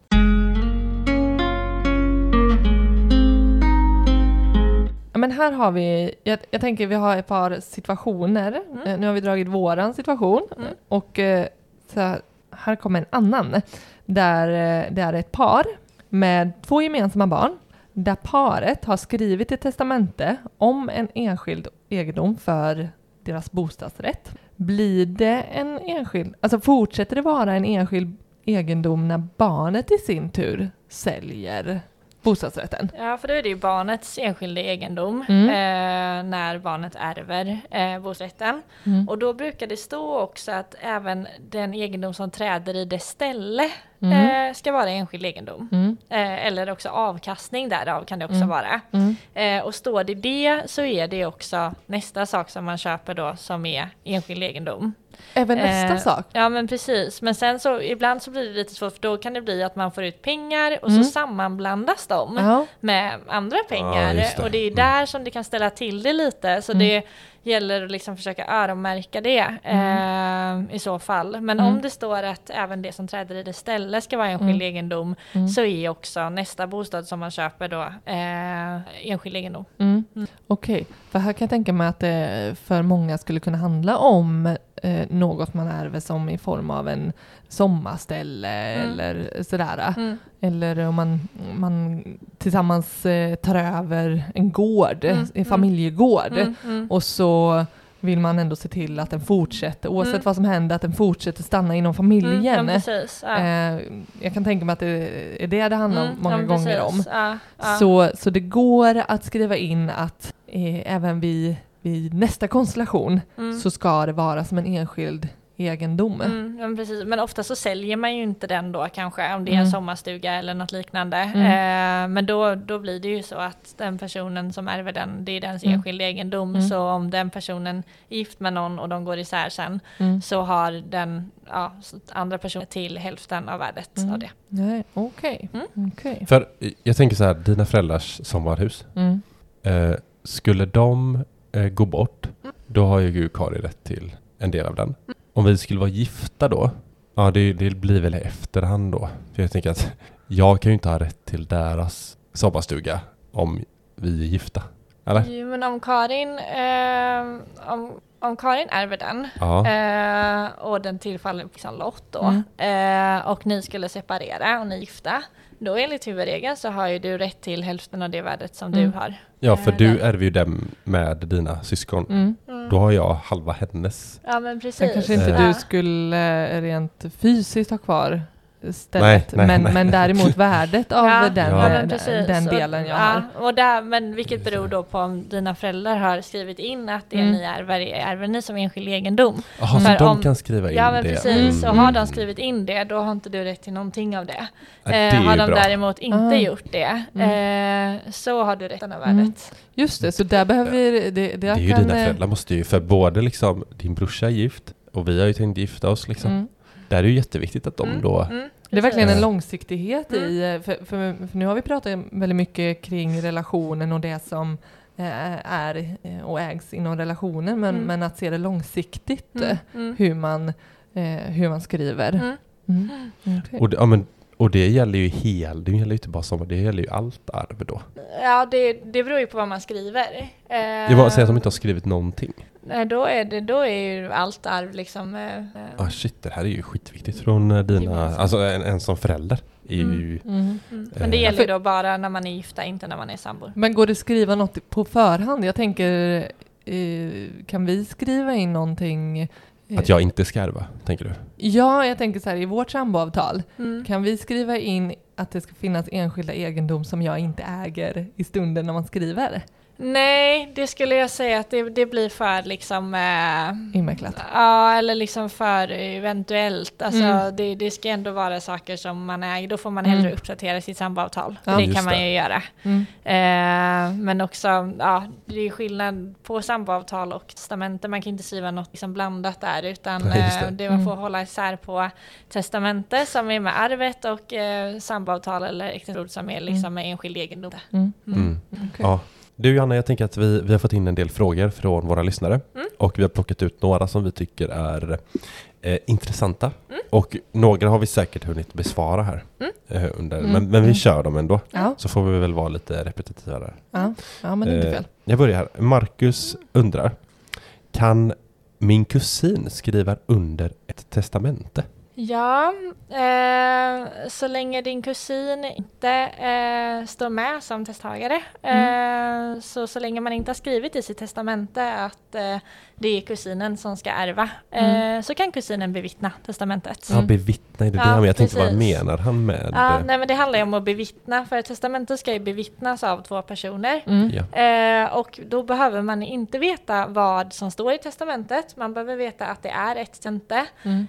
Men här har vi, jag, jag tänker vi har ett par situationer. Mm. Eh, Nu har vi dragit våran situation Mm. och eh, här, här kommer en annan. Där eh, det är ett par med två gemensamma barn. Där paret har skrivit ett testamente om en enskild egendom för deras bostadsrätt. Blir det en enskild, alltså fortsätter det vara en enskild egendom när barnet i sin tur säljer bostadsrätten. Ja, för då är det ju barnets enskilda egendom Mm. eh, när barnet ärver eh, bostadsrätten. Mm. Och då brukar det stå också att även den egendom som träder i dess ställe Mm. eh, ska vara enskild egendom. Mm. Eh, eller också avkastning därav kan det också Mm. vara. Mm. Eh, och står det det så är det också nästa sak som man köper då som är enskild egendom. Även nästa Eh, sak. Ja men precis, men sen så ibland så blir det lite svårt för då kan det bli att man får ut pengar och Mm. så sammanblandas de Ja. med andra pengar Ja, det. och det är Mm. där som det kan ställa till det lite så Mm. det gäller att liksom försöka öronmärka det eh, i så fall. Men Mm. om det står att även det som träder i det ställe ska vara enskild Mm. egendom Mm. så är också nästa bostad som man köper då eh, enskild egendom. Mm. Mm. Okej, för här kan jag tänka mig att det för många skulle kunna handla om eh, något man ärver som i form av en sommarställe Mm. eller sådär. Mm. Eller om man, man tillsammans eh, tar över en gård, Mm, en mm. familjegård. Mm. Och så vill man ändå se till att den fortsätter, oavsett Mm. vad som händer, att den fortsätter stanna inom familjen. Mm, precis. Ja. Eh, jag kan tänka mig att det är det det handlar Mm, många ja, gånger om. Ja. Så, så det går att skriva in att eh, även vid, vid nästa konstellation så ska det vara som en enskild egendom. Mm, men precis. Men ofta så säljer man ju inte den då kanske, om det är Mm. en sommarstuga eller något liknande. Mm. Eh, men då, då blir det ju så att den personen som ärver den, det är dens Mm. enskilda egendom. Mm. Så om den personen är gift med någon och de går isär sen, Mm. så har den ja, andra personen till hälften av värdet Mm. av det. Nej, okej. Mm. okej. För jag tänker så här, dina föräldrars sommarhus, Mm. eh, skulle de eh, gå bort, Mm. då har ju Gud Kari rätt till en del av den. Om vi skulle vara gifta då, ja det, det blir väl i efterhand då. För jag tänker att jag kan ju inte ha rätt till deras sommarstuga om vi är gifta. Eller? Jo, men om Karin, eh, om, om Karin ärver den Ja. Eh, och den tillfaller liksom lott då. Eh, och ni skulle separera och ni är gifta. Då enligt huvudregeln så har ju du rätt till hälften av det värdet som Mm. du har. Ja, för eh, du ärver ju dem med dina syskon. Mm. Mm. Då har jag halva hennes. Ja men precis. Sen kanske inte Eh. du skulle eh, rent fysiskt ha kvar stället, Nej, nej, men, nej. men däremot [laughs] värdet av Ja, den, ja, den, den delen jag ja, har. Och där, men vilket beror då på om dina föräldrar har skrivit in att det Mm. ni ärver, ärver ni som enskild egendom. Jaha, så de om- kan skriva in Ja men det? precis, Mm. och har de skrivit in det då har inte du rätt till någonting av det. Ja, det Eh, har de bra. däremot inte Ah. gjort det eh, så har du rätten av Mm. värdet. Just det, så där behöver vi... Det, det, Det är ju kan, dina eh, föräldrar måste ju, för både liksom din brorsa är gift och vi har ju tänkt gifta oss liksom. Mm. Där är det ju jätteviktigt att de Mm, då... mm, Det är verkligen en långsiktighet Mm. i, eh, för, för, för nu har vi pratat väldigt mycket kring relationen och det som eh, är eh, och ägs inom relationen, men, Mm. men att se det långsiktigt, Mm, mm, hur, man, eh, hur man skriver. mm. Mm. Och det, ja, men, och det gäller ju hel, det gäller ju inte bara sommar, det gäller ju allt arv då. Ja, det, det beror ju på vad man skriver. Eh, Jag bara säger att de inte har skrivit någonting. nej, då, är det, då är ju allt arv liksom... Eh, Ah shit, det här är ju skitviktigt från eh, dina, alltså en, en som förälder. Är ju, Mm. mm. Men det Eh. gäller ju då bara när man är gifta, inte när man är sambor. Men går det att skriva något på förhand? Jag tänker, eh, kan vi skriva in någonting? Eh, att jag inte ska ärva, tänker du? Ja, jag tänker så här, i vårt samboavtal, Mm. kan vi skriva in att det ska finnas enskilda egendom som jag inte äger i stunden när man skriver? Nej, det skulle jag säga att det, det blir för liksom... Eh, Invecklat. Ja, eller liksom för eventuellt. Alltså, Mm. det, det ska ändå vara saker som man äger. Då får man Mm. hellre uppdatera sitt samboavtal. Ja. det kan man det. ju göra. Mm. Eh, men också, ja, det är skillnad på samboavtal och testamente. Man kan inte skriva något liksom blandat där, utan Nej, just det. eh, det man får Mm. hålla isär på testamente som är med arvet och eh, samboavtal eller äktenskap som är liksom med enskild egendom. Mm. Mm. Mm. Ja. Du Johanna, jag tänker att vi, vi har fått in en del frågor från våra lyssnare Mm. och vi har plockat ut några som vi tycker är eh, intressanta Mm. och några har vi säkert hunnit besvara här Mm. eh, under, Mm. men, men vi Mm. kör dem ändå. Ja, Så får vi väl vara lite repetitiva där. ja. ja, men det är inte Eh, fel. Jag börjar här. Marcus undrar, kan min kusin skriva under ett testamente? Ja, eh, så länge din kusin inte eh, står med som testtagare, eh, så så länge man inte har skrivit i sitt testamente att eh, det är kusinen som ska ärva, eh, så kan kusinen bevittna testamentet. Ja, bevittna, är det Ja, det han- Jag tänkte vad menar han med Ja, det? nej men det handlar ju om att bevittna, för ett testamente ska ju bevittnas av två personer. Mm. Ja. Eh, och då behöver man inte veta vad som står i testamentet, man behöver veta att det är ett testamente. Mm.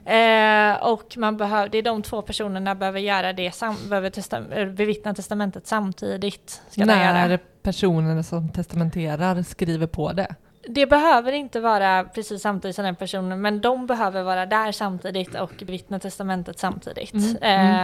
Och man behöver, det är de två personerna behöver göra det, sam, behöver testa, eh, bevittna testamentet samtidigt. Ska. När personen som testamenterar skriver på det. Det behöver inte vara precis samtidigt som den personen, men de behöver vara där samtidigt och bevittna testamentet samtidigt. Mm,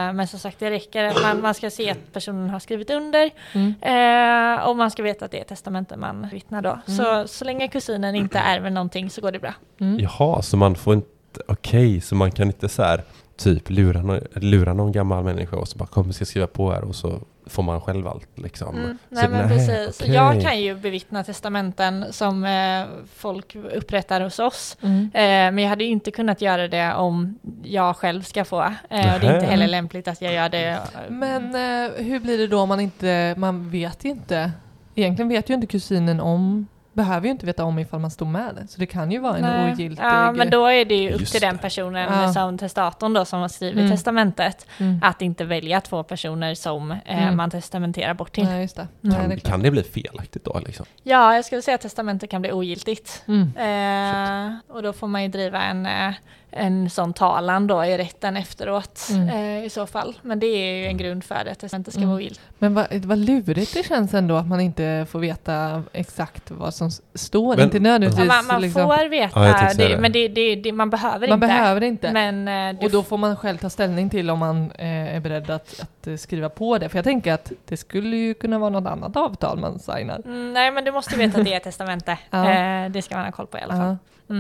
Eh, men som sagt, det räcker att man, man ska se att personen har skrivit under Mm. eh, och man ska veta att det är testamentet man vittnar då. Så, så länge kusinen inte [clears throat] ärver någonting så går det bra. Mm. Jaha, så man får inte, okej, så man kan inte så här typ lura, nå- lura någon gammal människa och så bara kom vi ska skriva på här och så får man själv allt liksom. Mm, Så nej men precis. okej. Jag kan ju bevittna testamenten som eh, folk upprättar hos oss. Mm. Eh, men jag hade ju inte kunnat göra det om jag själv ska få. Eh, och det är inte heller lämpligt att jag gör det. Men eh, hur blir det då om man inte, man vet ju inte, egentligen vet ju inte kusinen om, behöver ju inte veta om ifall man står med. Så det kan ju vara en Nej. ogiltig... Ja, men då är det ju upp Just till den det. personen Ja. som testatorn då som har skrivit Mm. testamentet Mm. att inte välja två personer som eh, Mm. man testamenterar bort till. Nej, just det. Nej, Kan, det kan det bli felaktigt då liksom? Ja, jag skulle säga att testamentet kan bli ogiltigt. Mm. Eh, och då får man ju driva en, eh, en sån talan då i rätten efteråt Mm. eh, i så fall. Men det är ju en grund för att testamentet ska Mm. vara ogiltigt. Men vad, vad lurigt det känns ändå att man inte får veta exakt vad som står. Men- inte nödvändigtvis. Ja, man man liksom. får veta, Ja, det, det. men det, det, det, man behöver Man inte. behöver inte. Men eh, det Och då får man själv ta ställning till om man eh, är beredd att, att skriva på det. För jag tänker att det skulle ju kunna vara något annat avtal man signar. Mm, nej, men du måste veta att det är ett testamente. Ja. Eh, det ska man ha koll på i alla fall. Ja.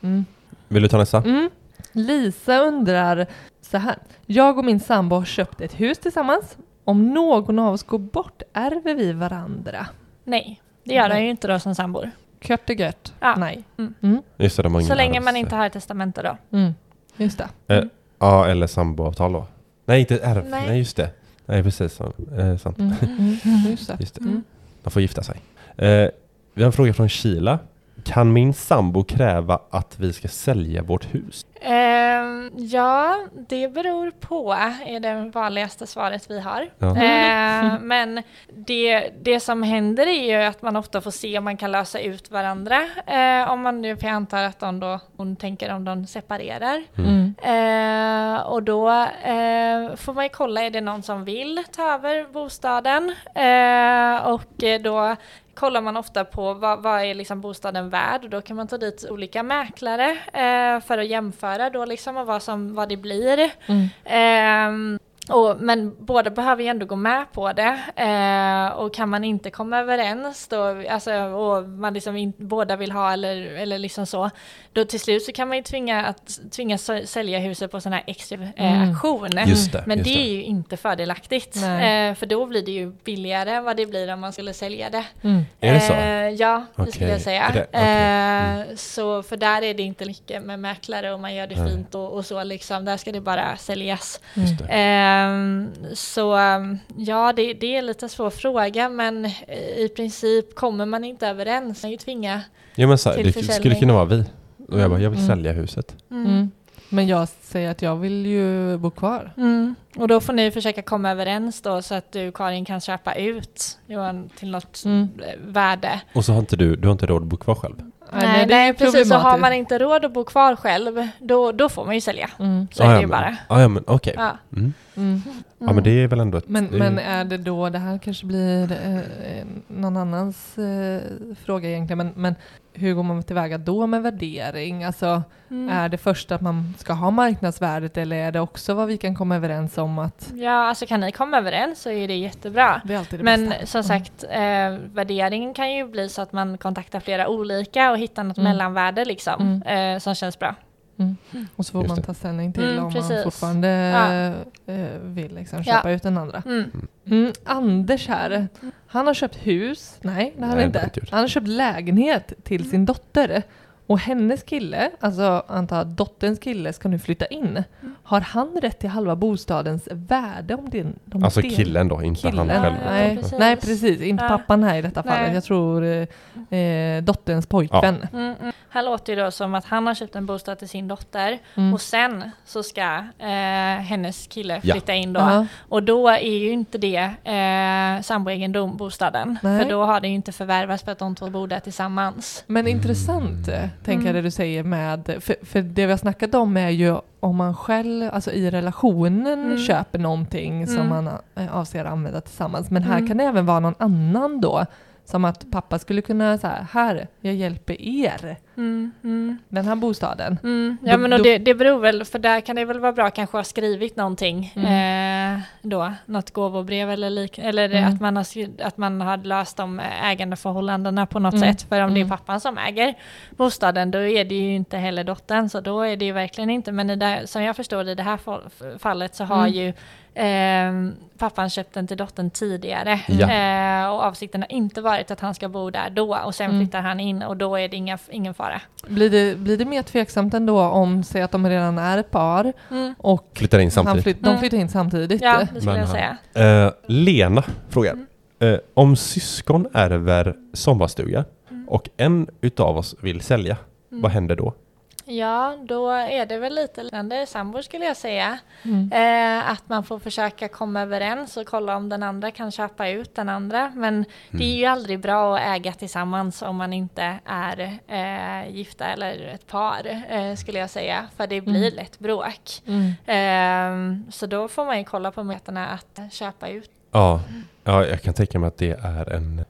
Mm. Mm. Mm. Vill du ta nästa? Mm. Lisa undrar så här. Jag och min sambo har köpt ett hus tillsammans. Om någon av oss går bort ärver vi varandra. Nej, det gör den ju inte då som sambor. Kött och gött. Ja. Nej. Mm. Mm. Just det, de har Så ingen länge man arvs- inte har ett testamente då. Mm. Just det. Eh, Ja, eller samboavtal då. Nej, inte ärv. Nej. Nej. just det. Nej, precis. Så. Eh, sant. Mm. Mm. Just det. Just det. Mm. De får gifta sig. Eh, vi har en fråga från Kila. Kan min sambo kräva att vi ska sälja vårt hus? Ehm, ja, det beror på, är det vanligaste svaret vi har. Ja. Eh, men det, det som händer är ju att man ofta får se om man kan lösa ut varandra. Eh, om man nu, för jag antar att de då, hon tänker om de separerar. Mm. Eh, och då eh, får man ju kolla, är det någon som vill ta över bostaden? Eh, och eh, då kollar man ofta på vad, vad är liksom bostaden värd och då kan man ta dit olika mäklare eh, för att jämföra då liksom och vad, som, vad det blir. Mm. Ehm, och, men båda behöver ju ändå gå med på det eh, och kan man inte komma överens då, alltså, och man liksom in, båda vill ha eller, eller liksom så, då till slut så kan man ju tvinga att tvinga sälja huset på sån här extra eh, Mm. auktion. Just det. Men just det är ju inte fördelaktigt, eh, för då blir det ju billigare än vad det blir om man skulle sälja det. Mm. Är det så? Eh, ja, det Okej. skulle jag säga. Det- okej. Mm. Eh, så för där är det inte mycket med mäklare och man gör det fint och, och så liksom. Där ska det bara säljas. Just det. Ehm, så ja, det, det är en lite svår fråga men eh, i princip kommer man inte överens. Man kan ju tvinga. Ja, men så, till det försäljning. skulle kunna vara vi. Och jag bara, jag vill Mm. sälja huset. Mm. Men jag säger att jag vill ju bo kvar. Mm. Och då får ni försöka komma överens då så att du Karin kan köpa ut Johan till något Mm. eh, värde. Och så har inte du, du har inte råd att bo kvar själv. Nej, det är nej precis. Så har man inte råd att bo kvar själv, då, då får man ju sälja. Mm. Så Ah, är det ja, ju men- bara. ah, ja, men okej. Ja. Mm. Mm. Ja, men det är väl ändå ett... Men, det är, men är det då, det här kanske blir eh, någon annans eh, fråga egentligen, men, men hur går man tillväga då med värdering? Alltså, Mm. är det först att man ska ha marknadsvärdet eller är det också vad vi kan komma överens om att Ja, alltså kan ni komma överens så är det jättebra. det är det Men bästa? som sagt, eh, värderingen kan ju bli så att man kontaktar flera olika och hittar något Mm. mellanvärde liksom, eh, som känns bra. Mm. Och så får Just man ta ställning till Mm, om precis. man fortfarande Ja. eh, vill liksom Ja. köpa ut den andra. Mm. Mm, Anders här, han har köpt hus, nej det har han inte. Han har köpt lägenhet till sin dotter Och hennes kille, alltså anta dotterns kille, ska nu flytta in. Har han rätt till halva bostadens värde om det de Alltså del- killen då, inte han Killen. själv. Nej, Ja, precis. nej, precis. Inte Ja. pappan här i detta fallet. Nej. Jag tror eh, eh, dotterns pojkvän. Mm, mm. Här låter ju då som att han har köpt en bostad till sin dotter Mm. och sen så ska eh, hennes kille Ja. flytta in då. Ja. Och då är ju inte det eh, samboegendom, bostaden. Nej. För då har det ju inte förvärvats för att de två bor där tillsammans. Men intressant, eh, tänker jag Mm. det du säger med, för, för det vi har snackat om är ju om man själv, alltså i relationen Mm. köper någonting som Mm. man eh, avser att använda tillsammans. Men här Mm. kan det även vara någon annan då, som att pappa skulle kunna säga här, jag hjälper er, Mm, mm. den här bostaden. Mm, ja men och det, det beror väl, för där kan det väl vara bra kanske att ha skrivit någonting Mm. eh, då, något gåvobrev eller liknande, eller Mm. att, man har, att man har löst de ägandeförhållandena på något Mm. sätt. För om det är pappan som äger bostaden då är det ju inte heller dottern, så då är det ju verkligen inte, men det, som jag förstår det, i det här fall- fallet så har ju eh, pappan köpt den till dottern tidigare. Ja. Eh, och avsikten har inte varit att han ska bo där då och sen Mm. flyttar han in och då är det inga, ingen fara. Blir det, blir det mer tveksamt ändå om, säg att de redan är ett par och Flyttar in han samtidigt. flytt, de Mm. flyttar in samtidigt. Ja, det skulle Men jag säga. Eh, Lena frågar. Mm. Eh, om syskon ärver sommarstuga Mm. och en utav oss vill sälja, Mm. vad händer då? Ja, då är det väl lite liknande sambor skulle jag säga. Mm. Eh, att man får försöka komma överens och kolla om den andra kan köpa ut den andra. Men det är ju aldrig bra att äga tillsammans om man inte är eh, gifta eller ett par eh, skulle jag säga. För det blir Mm. lätt bråk. Mm. Eh, så då får man ju kolla på möjligheterna att köpa ut. Ja, ja, jag kan tänka mig att det är en...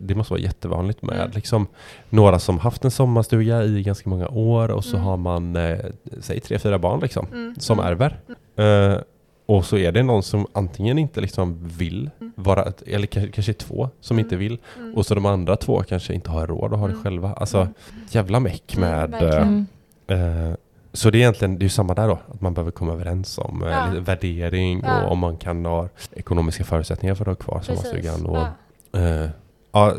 Det måste vara jättevanligt med Mm. liksom, några som haft en sommarstuga i ganska många år och så Mm. har man, eh, säg tre, fyra barn liksom, Mm. som Mm. ärver. Eh, och så är det någon som antingen inte liksom vill Mm. vara, eller k- kanske två som Mm. inte vill. Mm. Och så de andra två kanske inte har råd att ha det Mm. själva. Alltså jävla meck med... verkligen. Eh, så det är egentligen det är samma där då, att man behöver komma överens om eh, Ja. lite värdering Ja. och om man kan ha ekonomiska förutsättningar för att ha kvar sommarstugan. Och, Ja. eh, ja,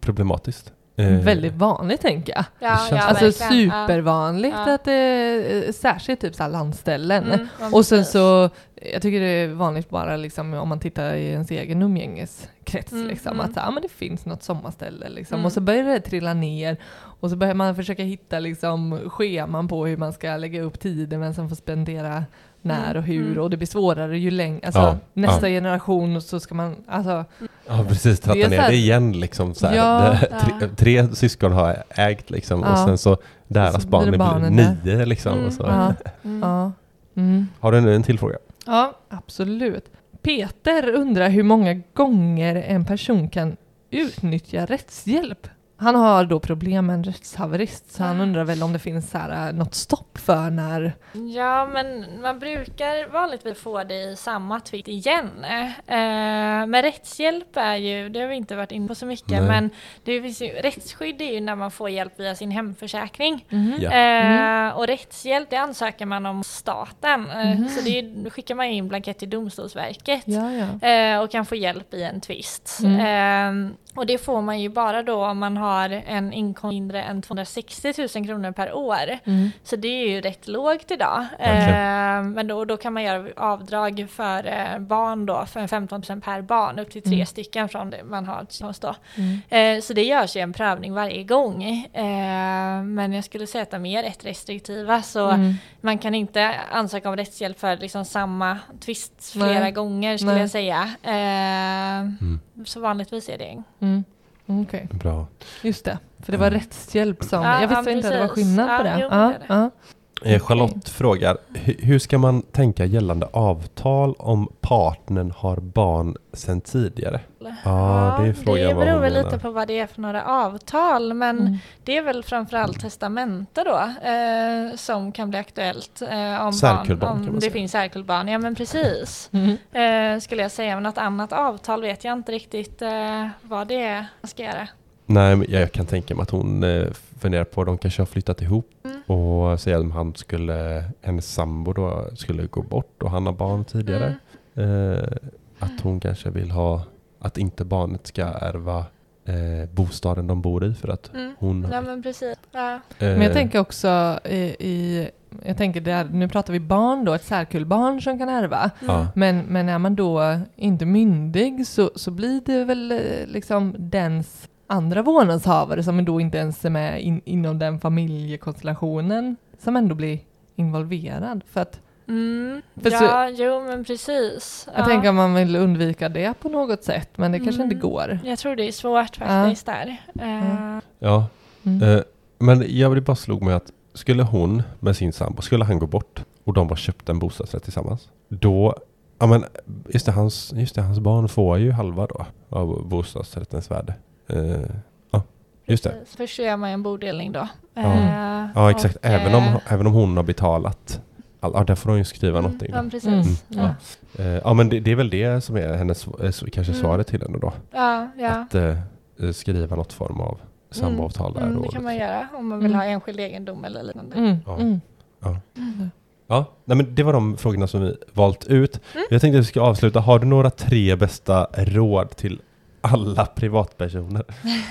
problematiskt. Eh, Väldigt vanligt tänker jag. Ja, ja, alltså supervanligt Ja. att det är särskilt typ så här landställen. Mm, Och sen precis. så, jag tycker det är vanligt bara liksom om man tittar i ens egen umgängeskrets Mm, liksom mm. att så, ja, men det finns något sommarställe liksom. Mm. Och så börjar det trilla ner och så börjar man försöka hitta liksom scheman på hur man ska lägga upp tiden, vem som får spendera när Mm, och hur mm. och det blir svårare ju längre, alltså Ja, nästa generation så ska man, alltså Ja precis, tratta ner här- det igen liksom. Så här. Ja. Det, Ja. tre, tre syskon har ägt liksom och Ja. sen så deras Så barn blir blir där. nio liksom. Mm. Och så. ja, Mm. ja. Mm. Har du nu en till fråga? Ja, absolut. Peter undrar hur många gånger en person kan utnyttja rättshjälp. Han har då problem med en rättshaverist, så han Ah. undrar väl om det finns så här, äh, något stopp för när... Ja, men man brukar vanligtvis få det i samma tweet igen. Eh, men rättshjälp är ju, det har vi inte varit inne på så mycket, Nej. men det finns ju, rättsskydd är ju när man får hjälp via sin hemförsäkring. Ja. Eh, och rättshjälp det ansöker man om staten. Eh, Mhm. Så det är, då skickar man in blankett till Domstolsverket. Ja, ja. Eh, och kan få hjälp i en tvist. Och det får man ju bara då om man har en inkomst mindre än 260 000 kronor per år. Mm. Så det är ju rätt lågt idag. Eh, men då, då kan man göra avdrag för eh, barn då, för 15% per barn, upp till tre Mm. stycken från det man har inkomst då. Mm. Eh, så det görs ju en prövning varje gång. Eh, men jag skulle säga att de är rätt restriktiva. Så Mm. man kan inte ansöka om rättshjälp för liksom samma tvist flera Nej. gånger skulle Nej. jag säga. Eh, Mm. Så vanligtvis är det. Mm. Okej, Bra. just det. För det var Mm. rättshjälp som... Ja, jag visste ja, inte att det var skillnad på Ja, det. Ja, Eh, Charlotte frågar, hu- hur ska man tänka gällande avtal om partnern har barn sedan tidigare? Ja, det är frågan Det beror väl lite på vad det är för några avtal. Men Mm. det är väl framförallt testamente då eh, som kan bli aktuellt. Eh, om barn, kan man om det säga. finns särkullbarn. Ja men precis. [laughs] Mm. Eh, skulle jag säga. Men något annat avtal vet jag inte riktigt eh, vad det är man ska göra. Nej, men jag kan tänka mig att hon eh, funderar på att de kanske har flyttat ihop Mm. och säga om han skulle, hennes sambo då skulle gå bort och han har barn tidigare. Mm. Eh, att hon kanske vill ha, att inte barnet ska ärva eh, bostaden de bor i för att Mm. hon... Ja men precis. Ja. eh, Men jag tänker också i, i jag tänker där, nu pratar vi barn då, ett särkullbarn som kan ärva. Ja. Men, men är man då inte myndig så, så blir det väl eh, liksom dens andra vårdnadshavare som då inte ens är med in, inom den familjekonstellationen som ändå blir involverad. För att Mm. För så- ja, jo men precis. jag ja. tänker att man vill undvika det på något sätt, men det kanske Mm. inte går. Jag tror det är svårt Ja. faktiskt där. Eh, Ja. ja, Mm. eh, men jag bara slog mig att skulle hon med sin sambo, skulle han gå bort och de bara köpte en bostadsrätt tillsammans. Då, ja men just det, hans, just det, hans barn får ju halva då av bostadsrättens värde. Eh, ja, just det. precis. Först så gör man en bodelning då. Ja. Eh, Ja exakt, och, även, om, eh, även om hon har betalat. All, ja, där får hon ju skriva mm, någonting. Ja precis. Mm. Ja. Eh, ja men det, det är väl det som är hennes, kanske Mm. svaret till henne då. Ja, ja. Att eh, eh, skriva något form av samboavtal där. Mm, och det kan man liksom. göra om man vill Mm. ha enskild egendom eller liknande. Mm. Ja. Mm. Ja, nej, men det var de frågorna som vi valt ut. Mm. Jag tänkte att vi ska avsluta. Har du några tre bästa råd till alla privatpersoner?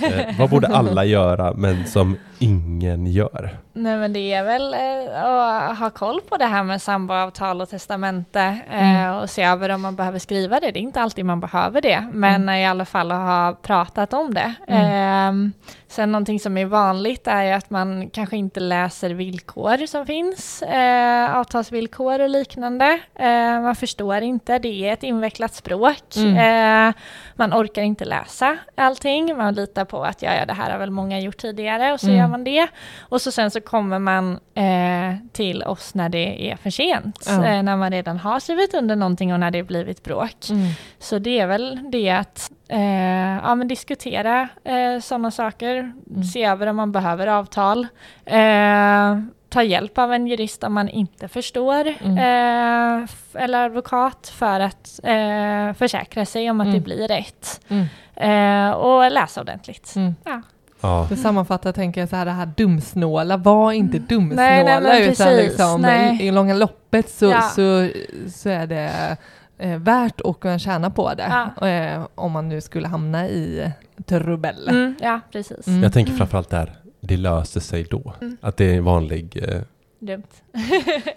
eh, vad borde alla göra men som ingen gör? Nej men det är väl eh, att ha koll på det här med samboavtal och testamente eh, Mm. och se över om man behöver skriva det. Det är inte alltid man behöver det, men i alla fall att ha pratat om det. Mm. Eh, sen någonting som är vanligt är att man kanske inte läser villkor som finns, eh, avtalsvillkor och liknande. Eh, man förstår inte, det är ett invecklat språk. Mm. Eh, man orkar inte läsa allting, man litar på att ja, ja, det här har väl många gjort tidigare och så Mm. gör man det. Och så sen så kommer man eh, till oss när det är för sent, Ja. eh, när man redan har skrivit under någonting och när det blivit bråk. Mm. Så det är väl det att eh, ja, men diskutera eh, sådana saker, Mm. se över om man behöver avtal, eh, ta hjälp av en jurist om man inte förstår, Mm. eh, eller advokat för att eh, försäkra sig om att Mm. det blir rätt. Mm. Eh, och läsa ordentligt. Mm. Ja. Ja, För sammanfattar tänker jag så här, det här dumsnåla, var inte dumsnåla Nej, nej, men utan precis, liksom, nej. i, i långa loppet så, Ja. så, så är det eh, värt att kunna tjäna på det. Ja. Eh, om man nu skulle hamna i trubbel. Mm, ja, precis. Mm. jag tänker framförallt där, det löser sig då. Mm. Att det är en vanlig... Eh, Dumt.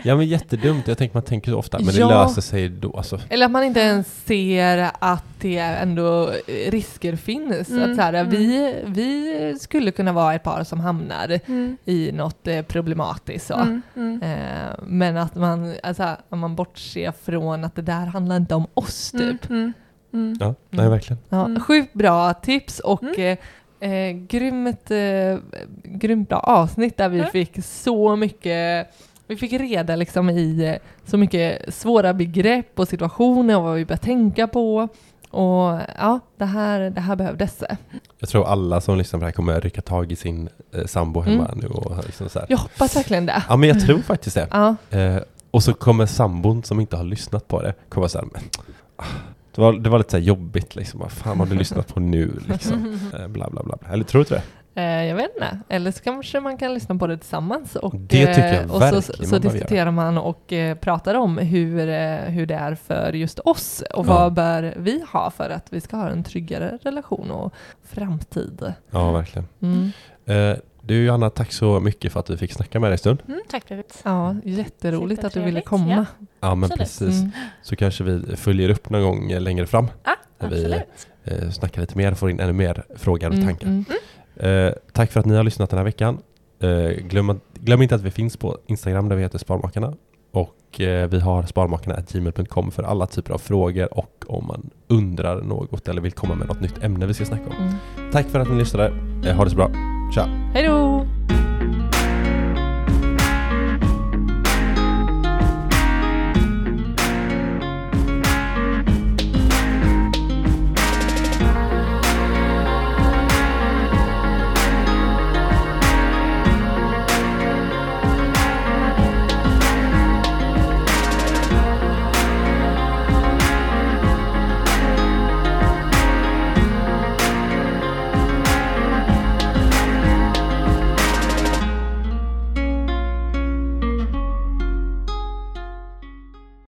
ja men jättedumt, jag tänker man tänker så ofta, men Ja. det löser sig då. Alltså, Eller att man inte ens ser att det ändå eh, risker finns. Mm, Att så här, mm. vi, vi skulle kunna vara ett par som hamnar Mm. i något eh, problematiskt. Så. Mm, mm. Eh, men att man, alltså, om man bortser från att det där handlar inte om oss typ. Mm, mm, mm. ja, nej verkligen. Ja, Mm. Sjukt bra tips och Mm. eh, eh, grymt, eh, grymt bra avsnitt där vi Mm. fick så mycket vi fick reda liksom i eh, så mycket svåra begrepp och situationer och vad vi bör tänka på. Och ja, det här, det här behövdes. Jag tror alla som lyssnar på det här kommer rycka tag i sin eh, sambo hemma nu och liksom så här. Jag hoppas verkligen det. Ja men jag tror faktiskt det. Ja, Eh, och så kommer sambon som inte har lyssnat på det så här, men, ah, det, var, det var lite så jobbigt liksom. Vad fan har du lyssnat på nu liksom? [laughs] Eh, bla bla bla. Eller tror du inte det? eh, jag vet inte. Eller så kanske man kan lyssna på det tillsammans. Och, Det tycker jag eh, och så, verkligen så man behöver diskuterar man och pratar om hur, hur det är för just oss och Ja. vad bör vi ha för att vi ska ha en tryggare relation och framtid. Ja, verkligen. Mm. Eh, du Johanna, tack så mycket för att vi fick snacka med dig en stund. Mm, tack David. Ja, jätteroligt att du ville komma. Ja, men Absolut. precis. Mm. Så kanske vi följer upp någon gång längre fram. Ja, När vi- absolut. Eh, snackar lite mer, får in ännu mer frågor och Mm, tankar. mm. Eh, tack för att ni har lyssnat den här veckan. Eh, glöm, att- glöm inte att vi finns på Instagram där vi heter Sparmakarna. Och eh, vi har sparmakarna.gmail.com för alla typer av frågor och om man undrar något eller vill komma med något nytt ämne vi ska snacka om. Mm. Tack för att ni lyssnade. Eh, ha det så bra. Tja. Hej då.